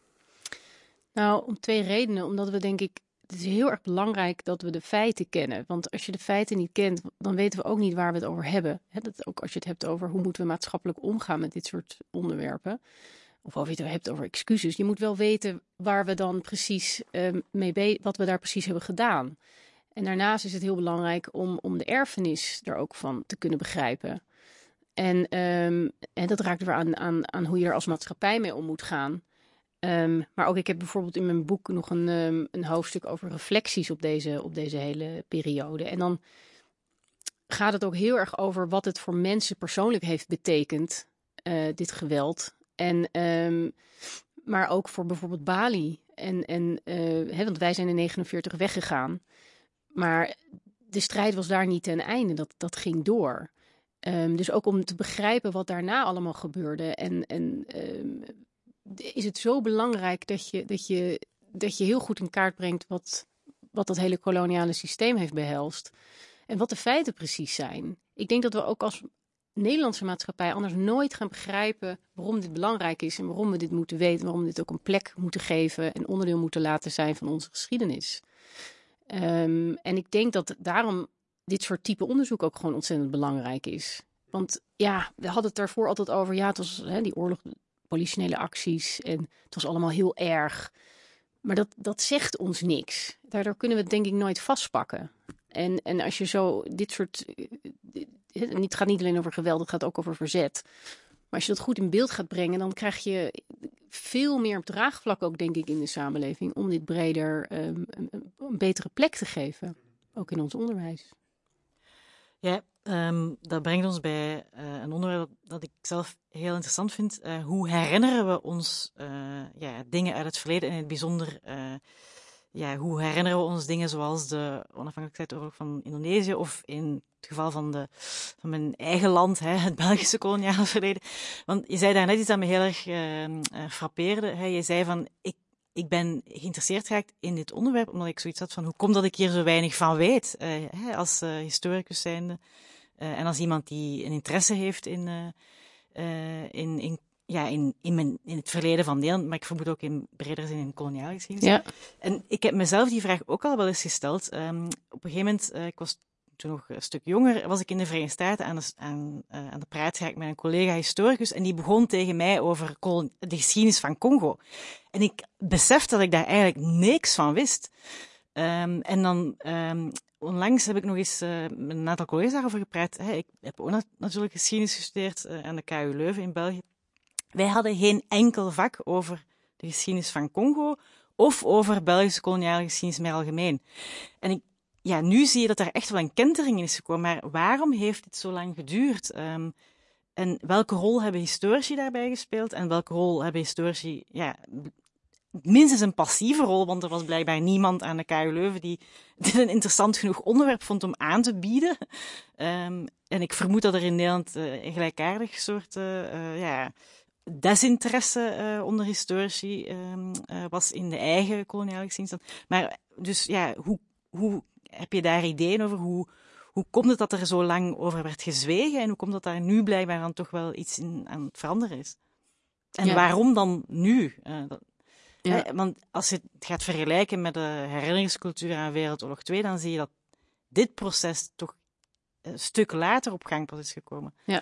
Nou, om twee redenen. Omdat we denk ik het is heel erg belangrijk dat we de feiten kennen. Want als je de feiten niet kent, dan weten we ook niet waar we het over hebben. dat ook als je het hebt over hoe moeten we maatschappelijk omgaan met dit soort onderwerpen. Of of je het hebt over excuses. Je moet wel weten waar we dan precies uh, mee wat we daar precies hebben gedaan. En daarnaast is het heel belangrijk om, om de erfenis er ook van te kunnen begrijpen. En, en dat raakt weer aan, aan, aan hoe je er als maatschappij mee om moet gaan. Um, maar ook ik heb bijvoorbeeld in mijn boek nog een, um, een hoofdstuk over reflecties op deze, op deze hele periode. En dan gaat het ook heel erg over wat het voor mensen persoonlijk heeft betekend, uh, dit geweld. En, maar ook voor bijvoorbeeld Bali. En, en uh, hè, want wij zijn in 49 weggegaan. Maar de strijd was daar niet ten einde. Dat, dat ging door. Um, dus ook om te begrijpen wat daarna allemaal gebeurde. En, en um, is het zo belangrijk dat je, dat je, dat je heel goed in kaart brengt wat, wat dat hele koloniale systeem heeft behelst. En wat de feiten precies zijn. Ik denk dat we ook als Nederlandse maatschappij anders nooit gaan begrijpen waarom dit belangrijk is en waarom we dit moeten weten, waarom we dit ook een plek moeten geven en onderdeel moeten laten zijn van onze geschiedenis. Um, en ik denk dat daarom dit soort type onderzoek ook gewoon ontzettend belangrijk is. Want ja, we hadden het daarvoor altijd over, ja, het was hè, die oorlog politionele acties. En het was allemaal heel erg. Maar dat, dat zegt ons niks. Daardoor kunnen we het denk ik nooit vastpakken. En, en als je zo dit soort. Het gaat niet alleen over geweld, het gaat ook over verzet. Maar als je dat goed in beeld gaat brengen, dan krijg je veel meer draagvlak ook, denk ik, in de samenleving. Om dit breder een, een betere plek te geven. Ook in ons onderwijs. Ja, um, dat brengt ons bij uh, een onderwerp dat ik zelf heel interessant vind. Uh, hoe herinneren we ons uh, ja, dingen uit het verleden en in het bijzonder ja, hoe herinneren we ons dingen zoals de onafhankelijkheidsoorlog van Indonesië of in het geval van, de, van mijn eigen land, hè, het Belgische koloniale verleden. Want je zei daar net iets dat me heel erg frappeerde. Hè. Je zei van, ik ik ben geïnteresseerd geraakt in dit onderwerp, omdat ik zoiets had van hoe komt dat ik hier zo weinig van weet, uh, als uh, historicus zijnde. Uh, en als iemand die een interesse heeft in, in, in, ja, in, in, mijn, in het verleden van Nederland, maar ik vermoed ook in breder zin in koloniale geschiedenis. Ja. En ik heb mezelf die vraag ook al wel eens gesteld. Um, op een gegeven moment, ik was toen nog een stuk jonger, was ik in de Verenigde Staten aan de, aan, uh, aan de praat met een collega historicus en die begon tegen mij over de geschiedenis van Congo. En ik besefte dat ik daar eigenlijk niks van wist. Um, en dan um, onlangs heb ik nog eens uh, met een aantal collega's daarover gepraat. Ik heb ook natuurlijk geschiedenis gestudeerd uh, aan de KU Leuven in België. Wij hadden geen enkel vak over de geschiedenis van Congo of over Belgische koloniale geschiedenis meer algemeen. En ik ja, nu zie je dat er echt wel een kentering in is gekomen. Maar waarom heeft dit zo lang geduurd? Um, en welke rol hebben historici daarbij gespeeld? En welke rol hebben historici, ja, minstens een passieve rol, want er was blijkbaar niemand aan de KU Leuven die dit een interessant genoeg onderwerp vond om aan te bieden. Um, en ik vermoed dat er in Nederland uh, een gelijkaardig soort uh, ja, desinteresse onder historici um, was in de eigen koloniale geschiedenis. Maar dus ja, hoe, hoe heb je daar ideeën over hoe, hoe komt het dat er zo lang over werd gezwegen en hoe komt het dat daar nu blijkbaar dan toch wel iets in, aan het veranderen is? En waarom dan nu? Uh, dat... Ja. want als je het gaat vergelijken met de herinneringscultuur aan Wereldoorlog 2, dan zie je dat dit proces toch een stuk later op gang pas is gekomen. Ja,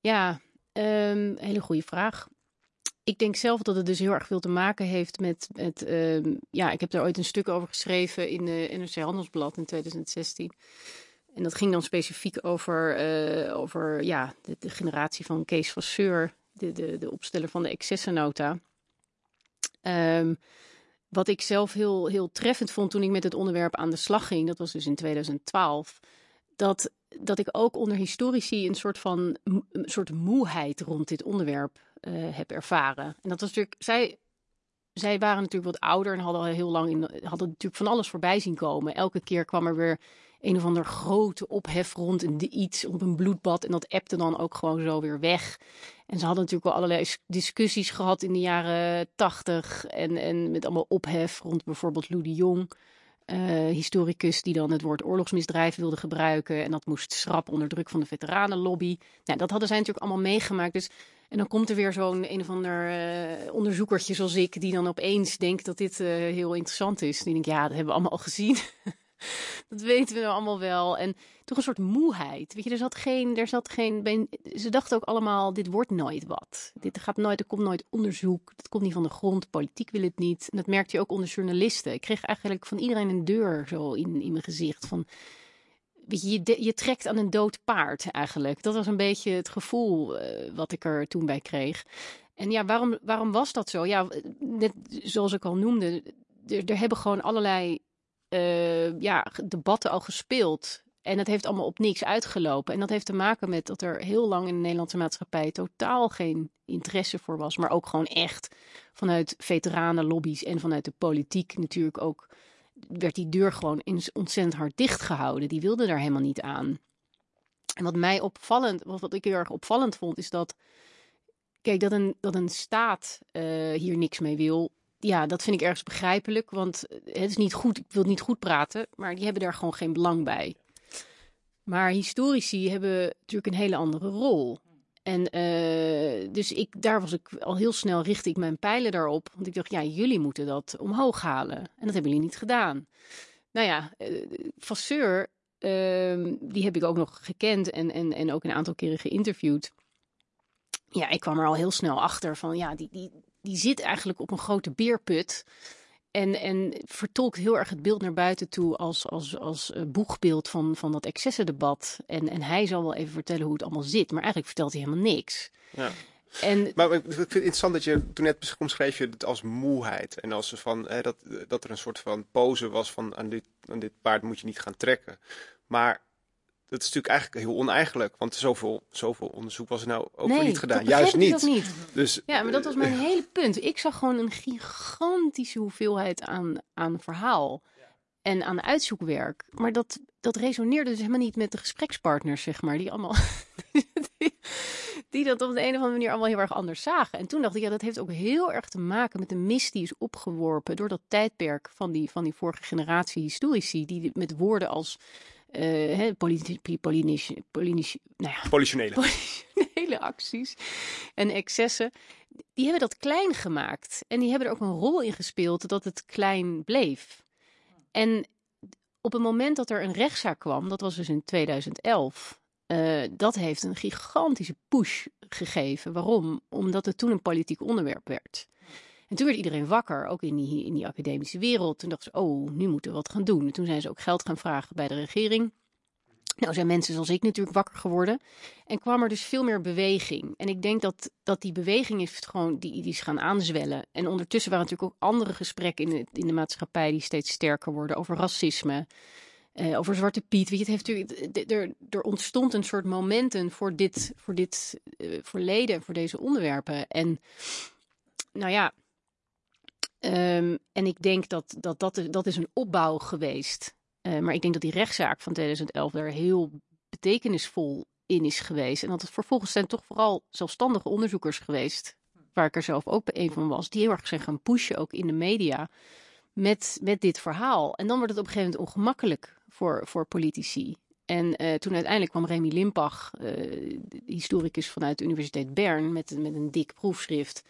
ja um, hele goede vraag. Ik denk zelf dat het dus heel erg veel te maken heeft met, um, ja, ik heb daar ooit een stuk over geschreven in de NRC Handelsblad in 2016. En dat ging dan specifiek over, uh, over ja, de, generatie van Kees Vasseur, de, de, de opsteller van de excessennota. Um, wat ik zelf heel, heel treffend vond toen ik met het onderwerp aan de slag ging, dat was dus in 2012, dat, dat ik ook onder historici een soort van een soort moeheid rond dit onderwerp uh, heb ervaren. En dat was natuurlijk, zij, zij waren natuurlijk wat ouder en hadden al heel lang in, hadden natuurlijk van alles voorbij zien komen. Elke keer kwam er weer een of ander grote ophef rond een, iets op een bloedbad. En dat appte dan ook gewoon zo weer weg. En ze hadden natuurlijk wel allerlei discussies gehad in de jaren tachtig. En, en met allemaal ophef rond bijvoorbeeld Lou de Jong. Uh, historicus die dan het woord oorlogsmisdrijf wilde gebruiken. En dat moest schrappen onder druk van de veteranenlobby. Nou, dat hadden zij natuurlijk allemaal meegemaakt. Dus, en dan komt er weer zo'n een of ander uh, onderzoekertje zoals ik... die dan opeens denkt dat dit uh, heel interessant is. Die denkt, ja, dat hebben we allemaal al gezien. dat weten we allemaal wel. En toch een soort moeheid. Weet je, er zat geen, er zat geen. Ze dachten ook allemaal: dit wordt nooit wat. Dit gaat nooit, er komt nooit onderzoek. Het komt niet van de grond. Politiek wil het niet. En dat merkte je ook onder journalisten. Ik kreeg eigenlijk van iedereen een deur zo in, in mijn gezicht. Van, weet je, je, je trekt aan een dood paard eigenlijk. Dat was een beetje het gevoel uh, wat ik er toen bij kreeg. En ja, waarom, waarom was dat zo? Ja, net zoals ik al noemde, er, er hebben gewoon allerlei uh, ja, debatten al gespeeld. En het heeft allemaal op niks uitgelopen. En dat heeft te maken met dat er heel lang in de Nederlandse maatschappij totaal geen interesse voor was. Maar ook gewoon echt vanuit veteranenlobby's en vanuit de politiek natuurlijk ook. werd die deur gewoon ontzettend hard dichtgehouden. Die wilde daar helemaal niet aan. En wat mij opvallend, wat ik heel erg opvallend vond, is dat. Kijk, dat een, dat een staat uh, hier niks mee wil, ja, dat vind ik ergens begrijpelijk. Want het is niet goed, ik wil niet goed praten, maar die hebben daar gewoon geen belang bij. Maar historici hebben natuurlijk een hele andere rol. En uh, dus ik, daar was ik al heel snel richtte ik mijn pijlen daarop. Want ik dacht, ja, jullie moeten dat omhoog halen. En dat hebben jullie niet gedaan. Nou ja, uh, die heb ik ook nog gekend en, en, en ook een aantal keren geïnterviewd. Ja, ik kwam er al heel snel achter van, ja, die, die, die zit eigenlijk op een grote beerput. En, en vertolkt heel erg het beeld naar buiten toe als, als, als uh, boegbeeld van, van dat excessendebat. En, en hij zal wel even vertellen hoe het allemaal zit. Maar eigenlijk vertelt hij helemaal niks. Ja. En, maar ik vind het interessant dat je toen net omschreef je het als moeheid. En als van, hè, dat, dat er een soort van pose was van aan dit, aan dit paard moet je niet gaan trekken. Maar dat is natuurlijk eigenlijk heel oneigenlijk. Want zoveel, zoveel onderzoek was er nou ook nee, niet gedaan. Juist niet. niet. Dus, ja, maar dat was mijn hele punt. Ik zag gewoon een gigantische hoeveelheid aan, aan verhaal. En aan uitzoekwerk. Maar dat, dat resoneerde dus helemaal niet met de gesprekspartners, zeg maar. Die allemaal. die, die, dat op de een of andere manier allemaal heel erg anders zagen. En toen dacht ik, ja, dat heeft ook heel erg te maken met de mist die is opgeworpen. door dat tijdperk van die, van die vorige generatie historici. die met woorden als uh, nou ja, acties en excessen, die hebben dat klein gemaakt. En die hebben er ook een rol in gespeeld dat het klein bleef. En op het moment dat er een rechtszaak kwam, dat was dus in 2011, uh, eh, dat heeft een gigantische push gegeven. Waarom? Omdat het toen een politiek onderwerp werd. En toen werd iedereen wakker, ook in die, in die academische wereld. Toen dachten ze, oh, nu moeten we wat gaan doen. En toen zijn ze ook geld gaan vragen bij de regering. Nou zijn mensen zoals ik natuurlijk wakker geworden. En kwam er dus veel meer beweging. En ik denk dat, dat die beweging is gewoon, die, die gaan aanzwellen. En ondertussen waren natuurlijk ook andere gesprekken in de, in de maatschappij die steeds sterker worden. Over racisme, uh, over Zwarte Piet. Weet je, het heeft er, er ontstond een soort momentum voor dit, voor dit uh, verleden en voor deze onderwerpen. En nou ja, Um, en ik denk dat dat, dat, dat is een opbouw geweest. Uh, maar ik denk dat die rechtszaak van 2011 daar heel betekenisvol in is geweest. En dat het vervolgens zijn toch vooral zelfstandige onderzoekers geweest. Waar ik er zelf ook een van was. Die heel erg zijn gaan pushen, ook in de media. Met, met dit verhaal. En dan wordt het op een gegeven moment ongemakkelijk voor, voor politici. En uh, toen uiteindelijk kwam Remy Limpach, uh, historicus vanuit de Universiteit Bern, met, met een dik proefschrift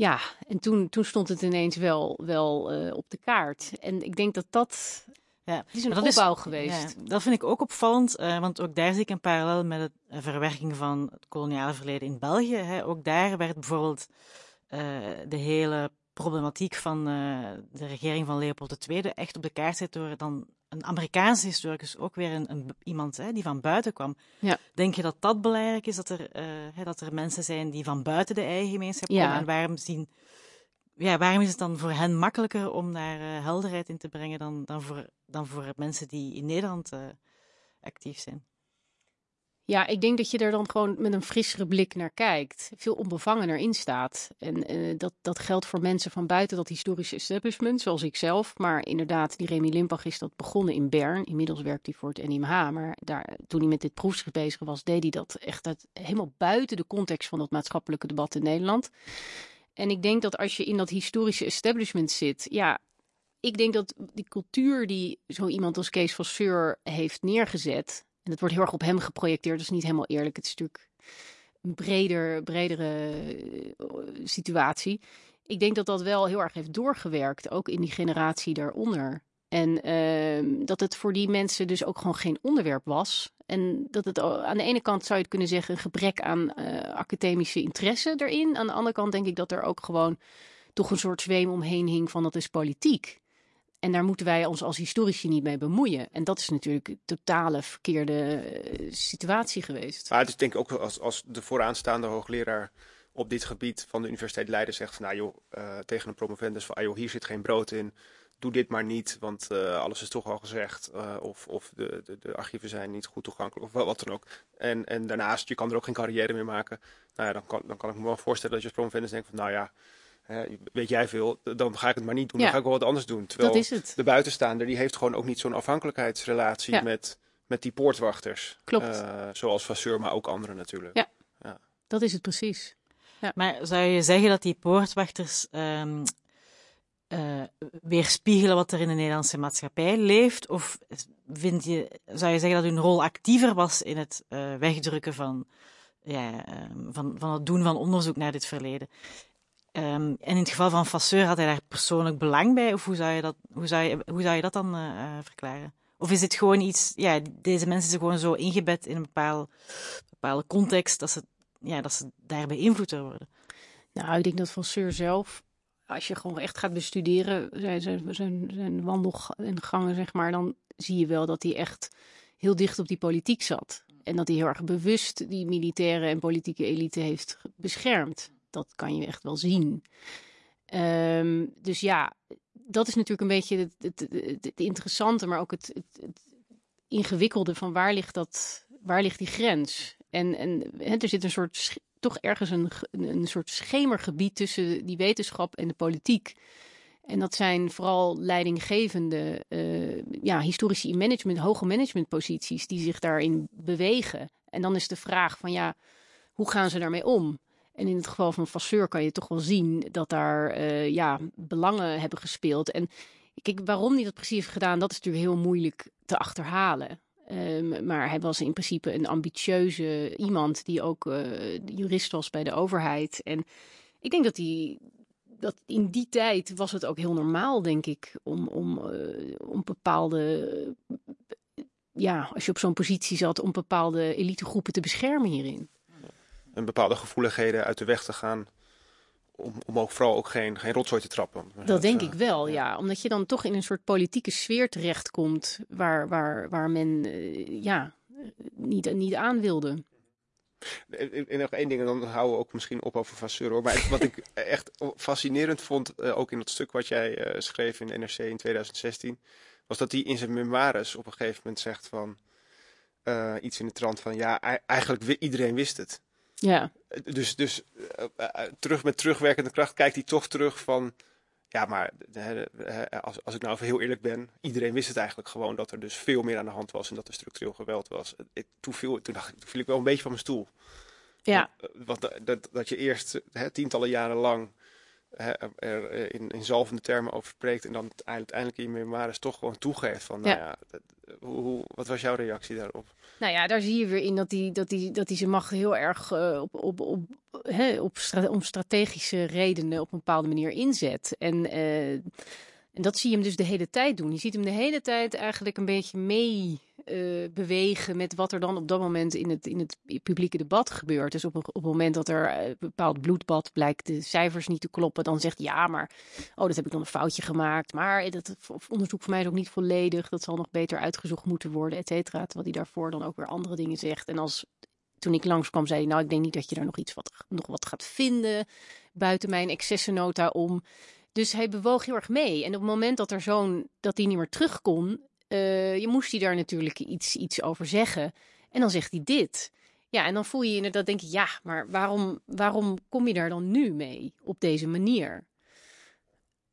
Ja, en toen, toen stond het ineens wel, wel uh, op de kaart. En ik denk dat dat. Ja, het is een dat opbouw is, geweest. Ja, dat vind ik ook opvallend, uh, want ook daar zie ik een parallel met de uh, verwerking van het koloniale verleden in België. Hè. Ook daar werd bijvoorbeeld de hele problematiek van de regering van Leopold II echt op de kaart gezet door dan een Amerikaanse historicus, ook weer een, een iemand hè, die van buiten kwam. Ja. Denk je dat dat belangrijk is, dat er, uh, dat er mensen zijn die van buiten de eigen gemeenschap komen? En waarom, zien, ja, waarom is het dan voor hen makkelijker om daar uh, helderheid in te brengen dan, dan, voor, dan voor mensen die in Nederland uh, actief zijn? Ja, ik denk dat je er dan gewoon met een frissere blik naar kijkt. Veel onbevangener in staat. En uh, dat, dat geldt voor mensen van buiten dat historische establishment, zoals ik zelf. Maar inderdaad, die Remy Limpach is dat begonnen in Bern. Inmiddels werkt hij voor het NIMH. Maar daar, toen hij met dit proefschrift bezig was, deed hij dat echt uit, helemaal buiten de context van dat maatschappelijke debat in Nederland. En ik denk dat als je in dat historische establishment zit, ja, ik denk dat die cultuur die zo iemand als Kees van heeft neergezet, en het wordt heel erg op hem geprojecteerd. Is niet helemaal eerlijk. Het is natuurlijk een breder, bredere eh, situatie. Ik denk dat dat wel heel erg heeft doorgewerkt, ook in die generatie daaronder. En uh, dat het voor die mensen dus ook gewoon geen onderwerp was. En dat het aan de ene kant zou je het kunnen zeggen een gebrek aan uh, academische interesse erin. Aan de andere kant denk ik dat er ook gewoon toch een soort zweem omheen hing van dat is politiek. En daar moeten wij ons als historici niet mee bemoeien. En dat is natuurlijk een totale verkeerde eh, situatie geweest. Maar het is denk ik ook als, als de vooraanstaande hoogleraar op dit gebied van de Universiteit Leiden zegt van nou joh, uh, tegen een promovendus van ah, joh, hier zit geen brood in. Doe dit maar niet, want uh, alles is toch al gezegd. of of de, de, de, archieven zijn niet goed toegankelijk, of wat dan ook. En, en daarnaast, je kan er ook geen carrière meer maken. Nou ja, dan kan, dan kan ik me wel voorstellen dat je als promovendus denkt van nou ja, weet jij veel, dan ga ik het maar niet doen. Dan ga ik wel wat anders doen. Terwijl dat is het. de buitenstaander die heeft gewoon ook niet zo'n afhankelijkheidsrelatie met, met die poortwachters. Klopt. Uh, zoals Vasseur, maar ook anderen natuurlijk. Ja, ja. dat is het precies. Ja. Maar zou je zeggen dat die poortwachters um, uh, weerspiegelen wat er in de Nederlandse maatschappij leeft? Of vind je, zou je zeggen dat hun rol actiever was in het uh, wegdrukken van, ja, um, van, van het doen van onderzoek naar dit verleden? Um, en in het geval van Vasseur had hij daar persoonlijk belang bij? Of hoe zou je dat, hoe zou je, hoe zou je dat dan uh, verklaren? Of is het gewoon iets, ja, deze mensen zijn gewoon zo ingebed in een bepaalde, bepaalde context dat ze, ja, dat ze daar beïnvloed worden? Nou, ik denk dat Vasseur zelf, als je gewoon echt gaat bestuderen, zijn, zijn, zijn, zijn wandelgangen, zeg maar, dan zie je wel dat hij echt heel dicht op die politiek zat. En dat hij heel erg bewust die militaire en politieke elite heeft beschermd dat kan je echt wel zien. Um, dus ja, dat is natuurlijk een beetje het, het, interessante, maar ook het, ingewikkelde van waar ligt, dat, waar ligt die grens? En, en er zit een soort, toch ergens een, een soort schemergebied tussen die wetenschap en de politiek. En dat zijn vooral leidinggevende, uh, ja, historici management, hoge managementposities die zich daarin bewegen. En dan is de vraag van ja, hoe gaan ze daarmee om? En in het geval van Vasseur kan je toch wel zien dat daar uh, ja, belangen hebben gespeeld. En kijk, waarom hij dat precies heeft gedaan, dat is natuurlijk heel moeilijk te achterhalen. Um, maar hij was in principe een ambitieuze iemand die ook uh, jurist was bij de overheid. En ik denk dat hij dat in die tijd was het ook heel normaal, denk ik, om, om, uh, om bepaalde, ja, als je op zo'n positie zat, om bepaalde elitegroepen te beschermen hierin en bepaalde gevoeligheden uit de weg te gaan. Om, om ook vooral ook geen, geen rotzooi te trappen. Dat denk ik wel, ja. Omdat je dan toch in een soort politieke sfeer terechtkomt waar, waar, waar men uh, ja, niet, niet aan wilde. En nog één ding, en dan houden we ook misschien op over Vasseur. Hoor. Maar wat ik echt fascinerend vond, uh, ook in dat stuk wat jij schreef in de NRC in 2016, was dat hij in zijn memoires op een gegeven moment zegt van iets in de trant van ja, eigenlijk iedereen wist het. Ja. Dus, dus uh, terug met terugwerkende kracht kijkt hij toch terug van. Ja, maar als, als ik nou even heel eerlijk ben, iedereen wist het eigenlijk gewoon dat er dus veel meer aan de hand was en dat er structureel geweld was. Ik, toen, viel, toen, dacht ik, toen viel ik wel een beetje van mijn stoel. Ja. Want, dat, dat je eerst hè, tientallen jaren lang er in, in zalvende termen over spreekt en dan uiteindelijk in memoires toch gewoon toegeeft van, nou ja, hoe, Wat was jouw reactie daarop? Nou ja, daar zie je weer in dat hij dat die, dat die zijn macht heel erg uh, op, op, op, hè, op stra om strategische redenen op een bepaalde manier inzet. En, uh, en dat zie je hem dus de hele tijd doen. Je ziet hem de hele tijd eigenlijk een beetje mee uh, bewegen met wat er dan op dat moment in het, in het publieke debat gebeurt. Dus op, op het moment dat er een bepaald bloedbad blijkt de cijfers niet te kloppen, dan zegt ja, maar oh, dat heb ik dan een foutje gemaakt. Maar dat onderzoek voor mij is ook niet volledig. Dat zal nog beter uitgezocht moeten worden, et cetera. Terwijl hij daarvoor dan ook weer andere dingen zegt. En als toen ik langskwam, zei hij, nou, ik denk niet dat je daar nog iets wat, nog wat gaat vinden buiten mijn excessennota om. Dus hij bewoog heel erg mee. En op het moment dat er zo'n dat hij niet meer terug kon, uh, je moest hij daar natuurlijk iets, iets over zeggen. En dan zegt hij dit. Ja, en dan voel je je inderdaad, denk je, ja, maar waarom, waarom kom je daar dan nu mee op deze manier?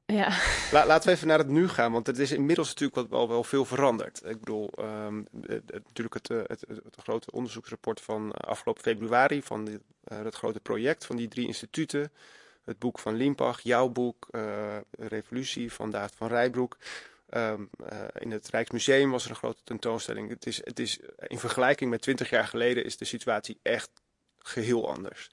Ja. laten we even naar het nu gaan, want het is inmiddels natuurlijk wel, wel veel veranderd. Ik bedoel, um, natuurlijk het, het, het, het, grote onderzoeksrapport van afgelopen februari, van uh, het grote project van die drie instituten. Het boek van Limpach, jouw boek, Revolutie van David van Rijbroek. Um, uh, in het Rijksmuseum was er een grote tentoonstelling. Het is, het is, in vergelijking met twintig jaar geleden is de situatie echt geheel anders.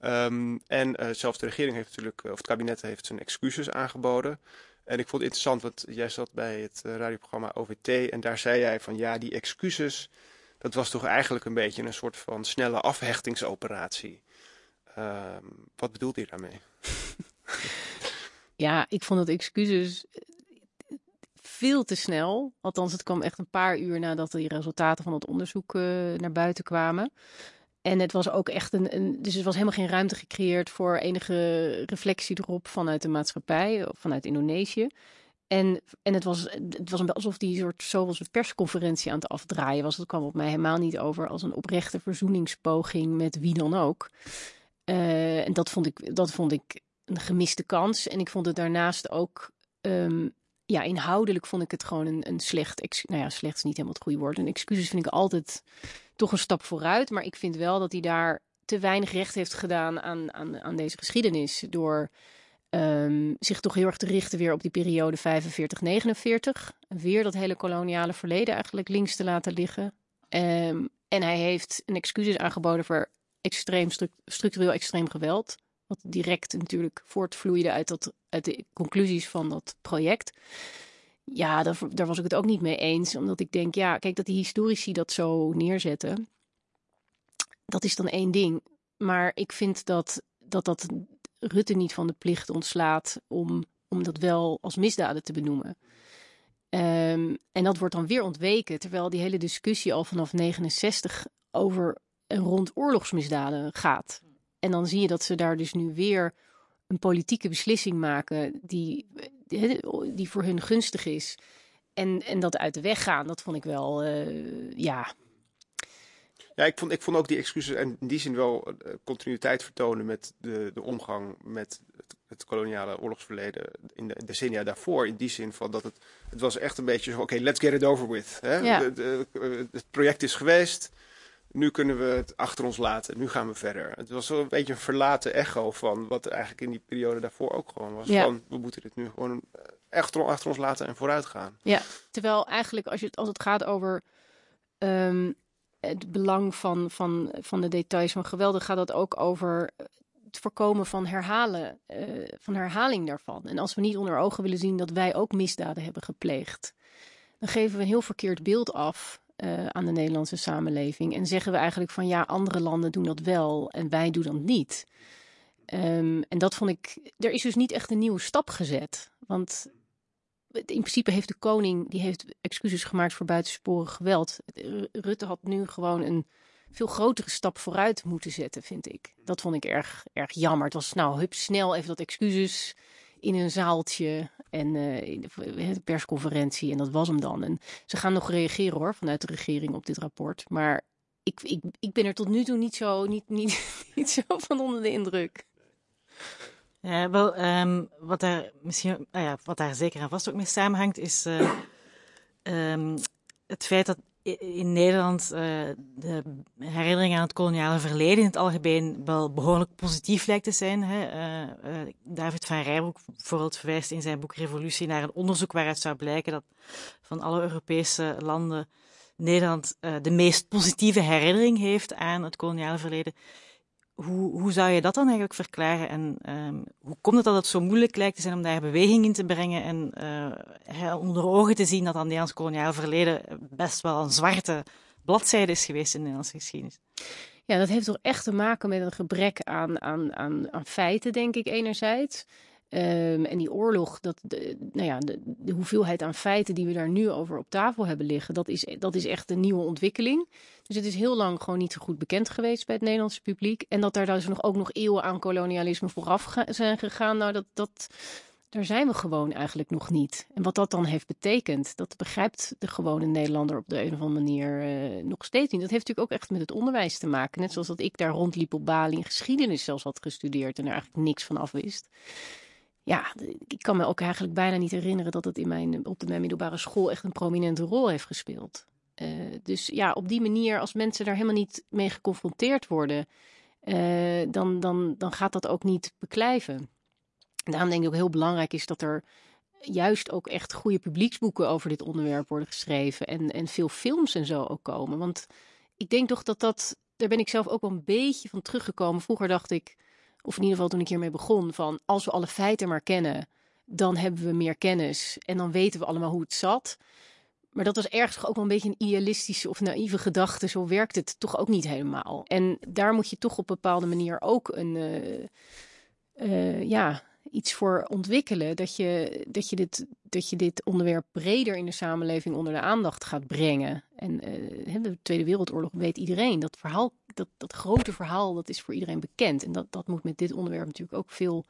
Um, en uh, zelfs de regering heeft natuurlijk, of het kabinet heeft zijn excuses aangeboden. En ik vond het interessant, want jij zat bij het radioprogramma OVT en daar zei jij van ja, die excuses, dat was toch eigenlijk een beetje een soort van snelle afhechtingsoperatie. Um, wat bedoelt je daarmee? ja, ik vond dat excuses veel te snel. Althans, het kwam echt een paar uur nadat die resultaten van het onderzoek uh, naar buiten kwamen. En het was ook echt een, Dus er was helemaal geen ruimte gecreëerd voor enige reflectie erop vanuit de maatschappij, of vanuit Indonesië. En, en het was, het was alsof die soort zoals een persconferentie aan het afdraaien was. Dat kwam op mij helemaal niet over als een oprechte verzoeningspoging met wie dan ook. Uh, en dat vond, ik, dat vond ik een gemiste kans. En ik vond het daarnaast ook um, ja, inhoudelijk vond ik het gewoon een, een slecht. Nou ja, slecht is niet helemaal het goede woord. En excuses vind ik altijd toch een stap vooruit. Maar ik vind wel dat hij daar te weinig recht heeft gedaan aan, aan, aan deze geschiedenis. Door um, zich toch heel erg te richten weer op die periode 45-49. Weer dat hele koloniale verleden eigenlijk links te laten liggen. Um, en hij heeft een excuses aangeboden voor extreem structureel extreem geweld. Wat direct natuurlijk voortvloeide uit, de conclusies van dat project. Ja, daar, daar was ik het ook niet mee eens. Omdat ik denk, ja, kijk, dat die historici dat zo neerzetten. Dat is dan één ding. Maar ik vind dat dat, dat Rutte niet van de plicht ontslaat om, om dat wel als misdaden te benoemen. Um, en dat wordt dan weer ontweken, terwijl die hele discussie al vanaf 69 over en rond oorlogsmisdaden gaat. En dan zie je dat ze daar dus nu weer een politieke beslissing maken die, die voor hun gunstig is. En, en dat uit de weg gaan, dat vond ik wel, uh, ja. Ja, ik vond, ik vond ook die excuses en in die zin wel uh, continuïteit vertonen met de, de omgang met het, het koloniale oorlogsverleden in de decennia daarvoor. In die zin van dat het, het was echt een beetje zo, oké, okay, let's get it over with. Hè? Ja. De, de, het project is geweest, nu kunnen we het achter ons laten, nu gaan we verder. Het was wel een beetje een verlaten echo van wat er eigenlijk in die periode daarvoor ook gewoon was. Ja. Van, we moeten dit nu gewoon echt achter ons laten en vooruit gaan. Ja, terwijl eigenlijk als, je, als het gaat over um, het belang van, van, van de details van geweld, gaat dat ook over het voorkomen van herhalen, uh, van herhaling daarvan. En als we niet onder ogen willen zien dat wij ook misdaden hebben gepleegd, dan geven we een heel verkeerd beeld af uh, aan de Nederlandse samenleving. En zeggen we eigenlijk van ja, andere landen doen dat wel en wij doen dat niet. Um, en dat vond ik. Er is dus niet echt een nieuwe stap gezet. Want in principe heeft de koning die heeft excuses gemaakt voor buitensporig geweld. Rutte had nu gewoon een veel grotere stap vooruit moeten zetten, vind ik. Dat vond ik erg, erg jammer. Het was nou hup snel even dat excuses in een zaaltje en in de persconferentie. En dat was hem dan. En ze gaan nog reageren hoor, vanuit de regering op dit rapport. Maar ik, ik, ik ben er tot nu toe niet zo, niet, niet, niet zo van onder de indruk. Ja, wel, um, wat, daar misschien, nou ja, wat daar zeker en vast ook mee samenhangt, is uh, um, het feit dat in Nederland uh, de herinnering aan het koloniale verleden in het algemeen wel behoorlijk positief lijkt te zijn. Hè. Uh, uh, David van Rijbroek bijvoorbeeld verwijst in zijn boek Revolutie naar een onderzoek waaruit zou blijken dat van alle Europese landen Nederland de meest positieve herinnering heeft aan het koloniale verleden. Hoe, hoe zou je dat dan eigenlijk verklaren? En um, hoe komt het dat het zo moeilijk lijkt te zijn om daar beweging in te brengen en uh, onder ogen te zien dat dat Nederlands koloniaal verleden best wel een zwarte bladzijde is geweest in de Nederlandse geschiedenis? Ja, dat heeft toch echt te maken met een gebrek aan, aan, aan, aan feiten, denk ik, enerzijds. Um, en die oorlog, dat, de, nou ja, de, hoeveelheid aan feiten die we daar nu over op tafel hebben liggen, dat is, dat is echt een nieuwe ontwikkeling. Dus het is heel lang gewoon niet zo goed bekend geweest bij het Nederlandse publiek. En dat daar dus nog, ook nog eeuwen aan kolonialisme vooraf zijn gegaan, nou, dat, dat, daar zijn we gewoon eigenlijk nog niet. En wat dat dan heeft betekend, dat begrijpt de gewone Nederlander op de een of andere manier uh, nog steeds niet. Dat heeft natuurlijk ook echt met het onderwijs te maken. Net zoals dat ik daar rondliep op Bali en geschiedenis zelfs had gestudeerd en er eigenlijk niks van af wist ja, ik kan me ook eigenlijk bijna niet herinneren dat het in mijn, op de, mijn middelbare school echt een prominente rol heeft gespeeld. Uh, dus ja, op die manier, als mensen daar helemaal niet mee geconfronteerd worden, uh, dan, dan, dan gaat dat ook niet beklijven. Daarom denk ik ook heel belangrijk is dat er juist ook echt goede publieksboeken over dit onderwerp worden geschreven. En, en veel films en zo ook komen. Want ik denk toch dat dat, daar ben ik zelf ook wel een beetje van teruggekomen. Vroeger dacht ik, of in ieder geval toen ik hiermee begon, van als we alle feiten maar kennen, dan hebben we meer kennis en dan weten we allemaal hoe het zat. Maar dat was ergens ook wel een beetje een idealistische of naïeve gedachte. Zo werkt het toch ook niet helemaal. En daar moet je toch op een bepaalde manier ook een, uh, uh, ja, iets voor ontwikkelen. Dat je, dat, je dit, dat je dit onderwerp breder in de samenleving onder de aandacht gaat brengen. En uh, de Tweede Wereldoorlog weet iedereen. Dat verhaal, dat, dat grote verhaal, dat is voor iedereen bekend. En dat, dat moet met dit onderwerp natuurlijk ook veel,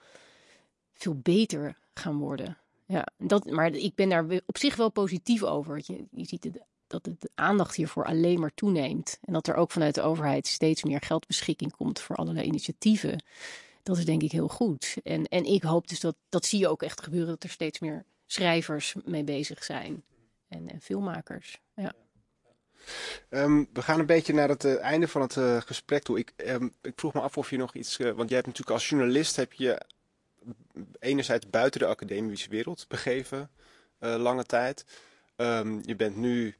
veel beter gaan worden. Ja, dat, maar ik ben daar op zich wel positief over. Je, je ziet dat de aandacht hiervoor alleen maar toeneemt. En dat er ook vanuit de overheid steeds meer geldbeschikking komt voor allerlei initiatieven dat is denk ik heel goed. En, en ik hoop dus dat, dat zie je ook echt gebeuren, dat er steeds meer schrijvers mee bezig zijn. En, en filmmakers, ja. Um, we gaan een beetje naar het uh, einde van het uh, gesprek toe. Ik, um, ik, vroeg me af of je nog iets, uh, want jij hebt natuurlijk als journalist heb je enerzijds buiten de academische wereld begeven, lange tijd. Um, je bent nu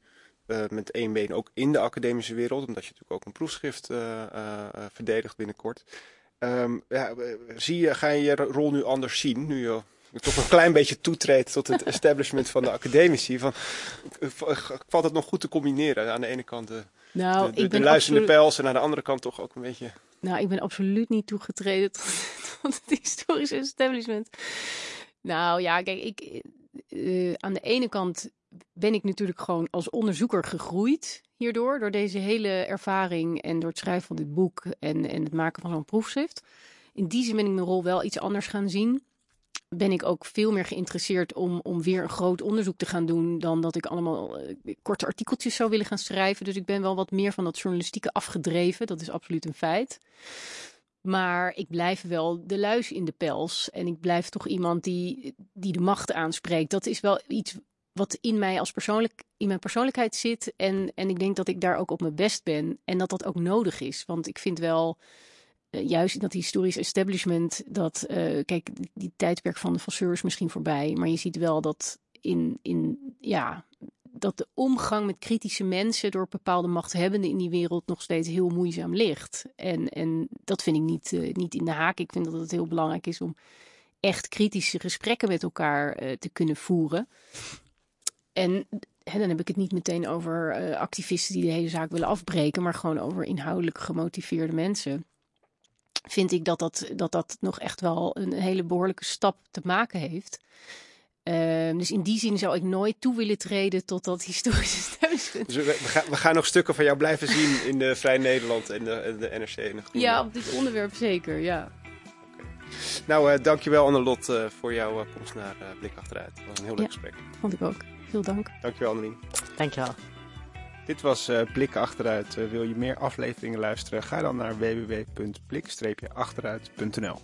met één been ook in de academische wereld, omdat je natuurlijk ook een proefschrift verdedigt binnenkort. Ja, zie je, ga je je rol nu anders zien, nu je toch een klein beetje toetreedt tot het establishment van de academici? Van, valt het nog goed te combineren? Aan de ene kant de, nou, de, de, de luisterende pels en aan de andere kant toch ook een beetje... Nou, ik ben absoluut niet toegetreden tot, tot het historische establishment. Nou ja, kijk, ik, uh, aan de ene kant ben ik natuurlijk gewoon als onderzoeker gegroeid hierdoor, door deze hele ervaring en door het schrijven van dit boek en, en het maken van zo'n proefschrift. In die zin ben ik mijn rol wel iets anders gaan zien. Ben ik ook veel meer geïnteresseerd om, om weer een groot onderzoek te gaan doen dan dat ik allemaal uh, korte artikeltjes zou willen gaan schrijven. Dus ik ben wel wat meer van dat journalistieke afgedreven. Dat is absoluut een feit. Maar ik blijf wel de luis in de pels. En ik blijf toch iemand die, die de macht aanspreekt. Dat is wel iets wat in mij als persoonlijk, in mijn persoonlijkheid zit. En, en ik denk dat ik daar ook op mijn best ben. En dat dat ook nodig is. Want ik vind wel, uh, juist dat historisch establishment, dat, uh, kijk, die tijdperk van de Vasseur is misschien voorbij. Maar je ziet wel dat in, in ja, dat de omgang met kritische mensen door bepaalde machthebbenden in die wereld nog steeds heel moeizaam ligt. En, en dat vind ik niet, uh, niet in de haak. Ik vind dat het heel belangrijk is om echt kritische gesprekken met elkaar te kunnen voeren. En hè, dan heb ik het niet meteen over activisten die de hele zaak willen afbreken, maar gewoon over inhoudelijk gemotiveerde mensen. Vind ik dat dat, dat dat nog echt wel een hele behoorlijke stap te maken heeft. Uh, dus in die zin zou ik nooit toe willen treden tot dat historische establishment. Dus we, we, gaan, we, gaan, nog stukken van jou blijven zien in de Vrij Nederland en de, de NRC. En de ja, op dit onderwerp zeker, ja. Nou, uh, dankjewel Annelot uh, voor jouw komst naar Blik Achteruit. Het was een heel leuk ja, gesprek. vond ik ook. Veel dank. Dankjewel Annelien. Dankjewel. Dit was uh, Blik Achteruit. Eh, wil je meer afleveringen luisteren? Ga dan naar www.blik-achteruit.nl.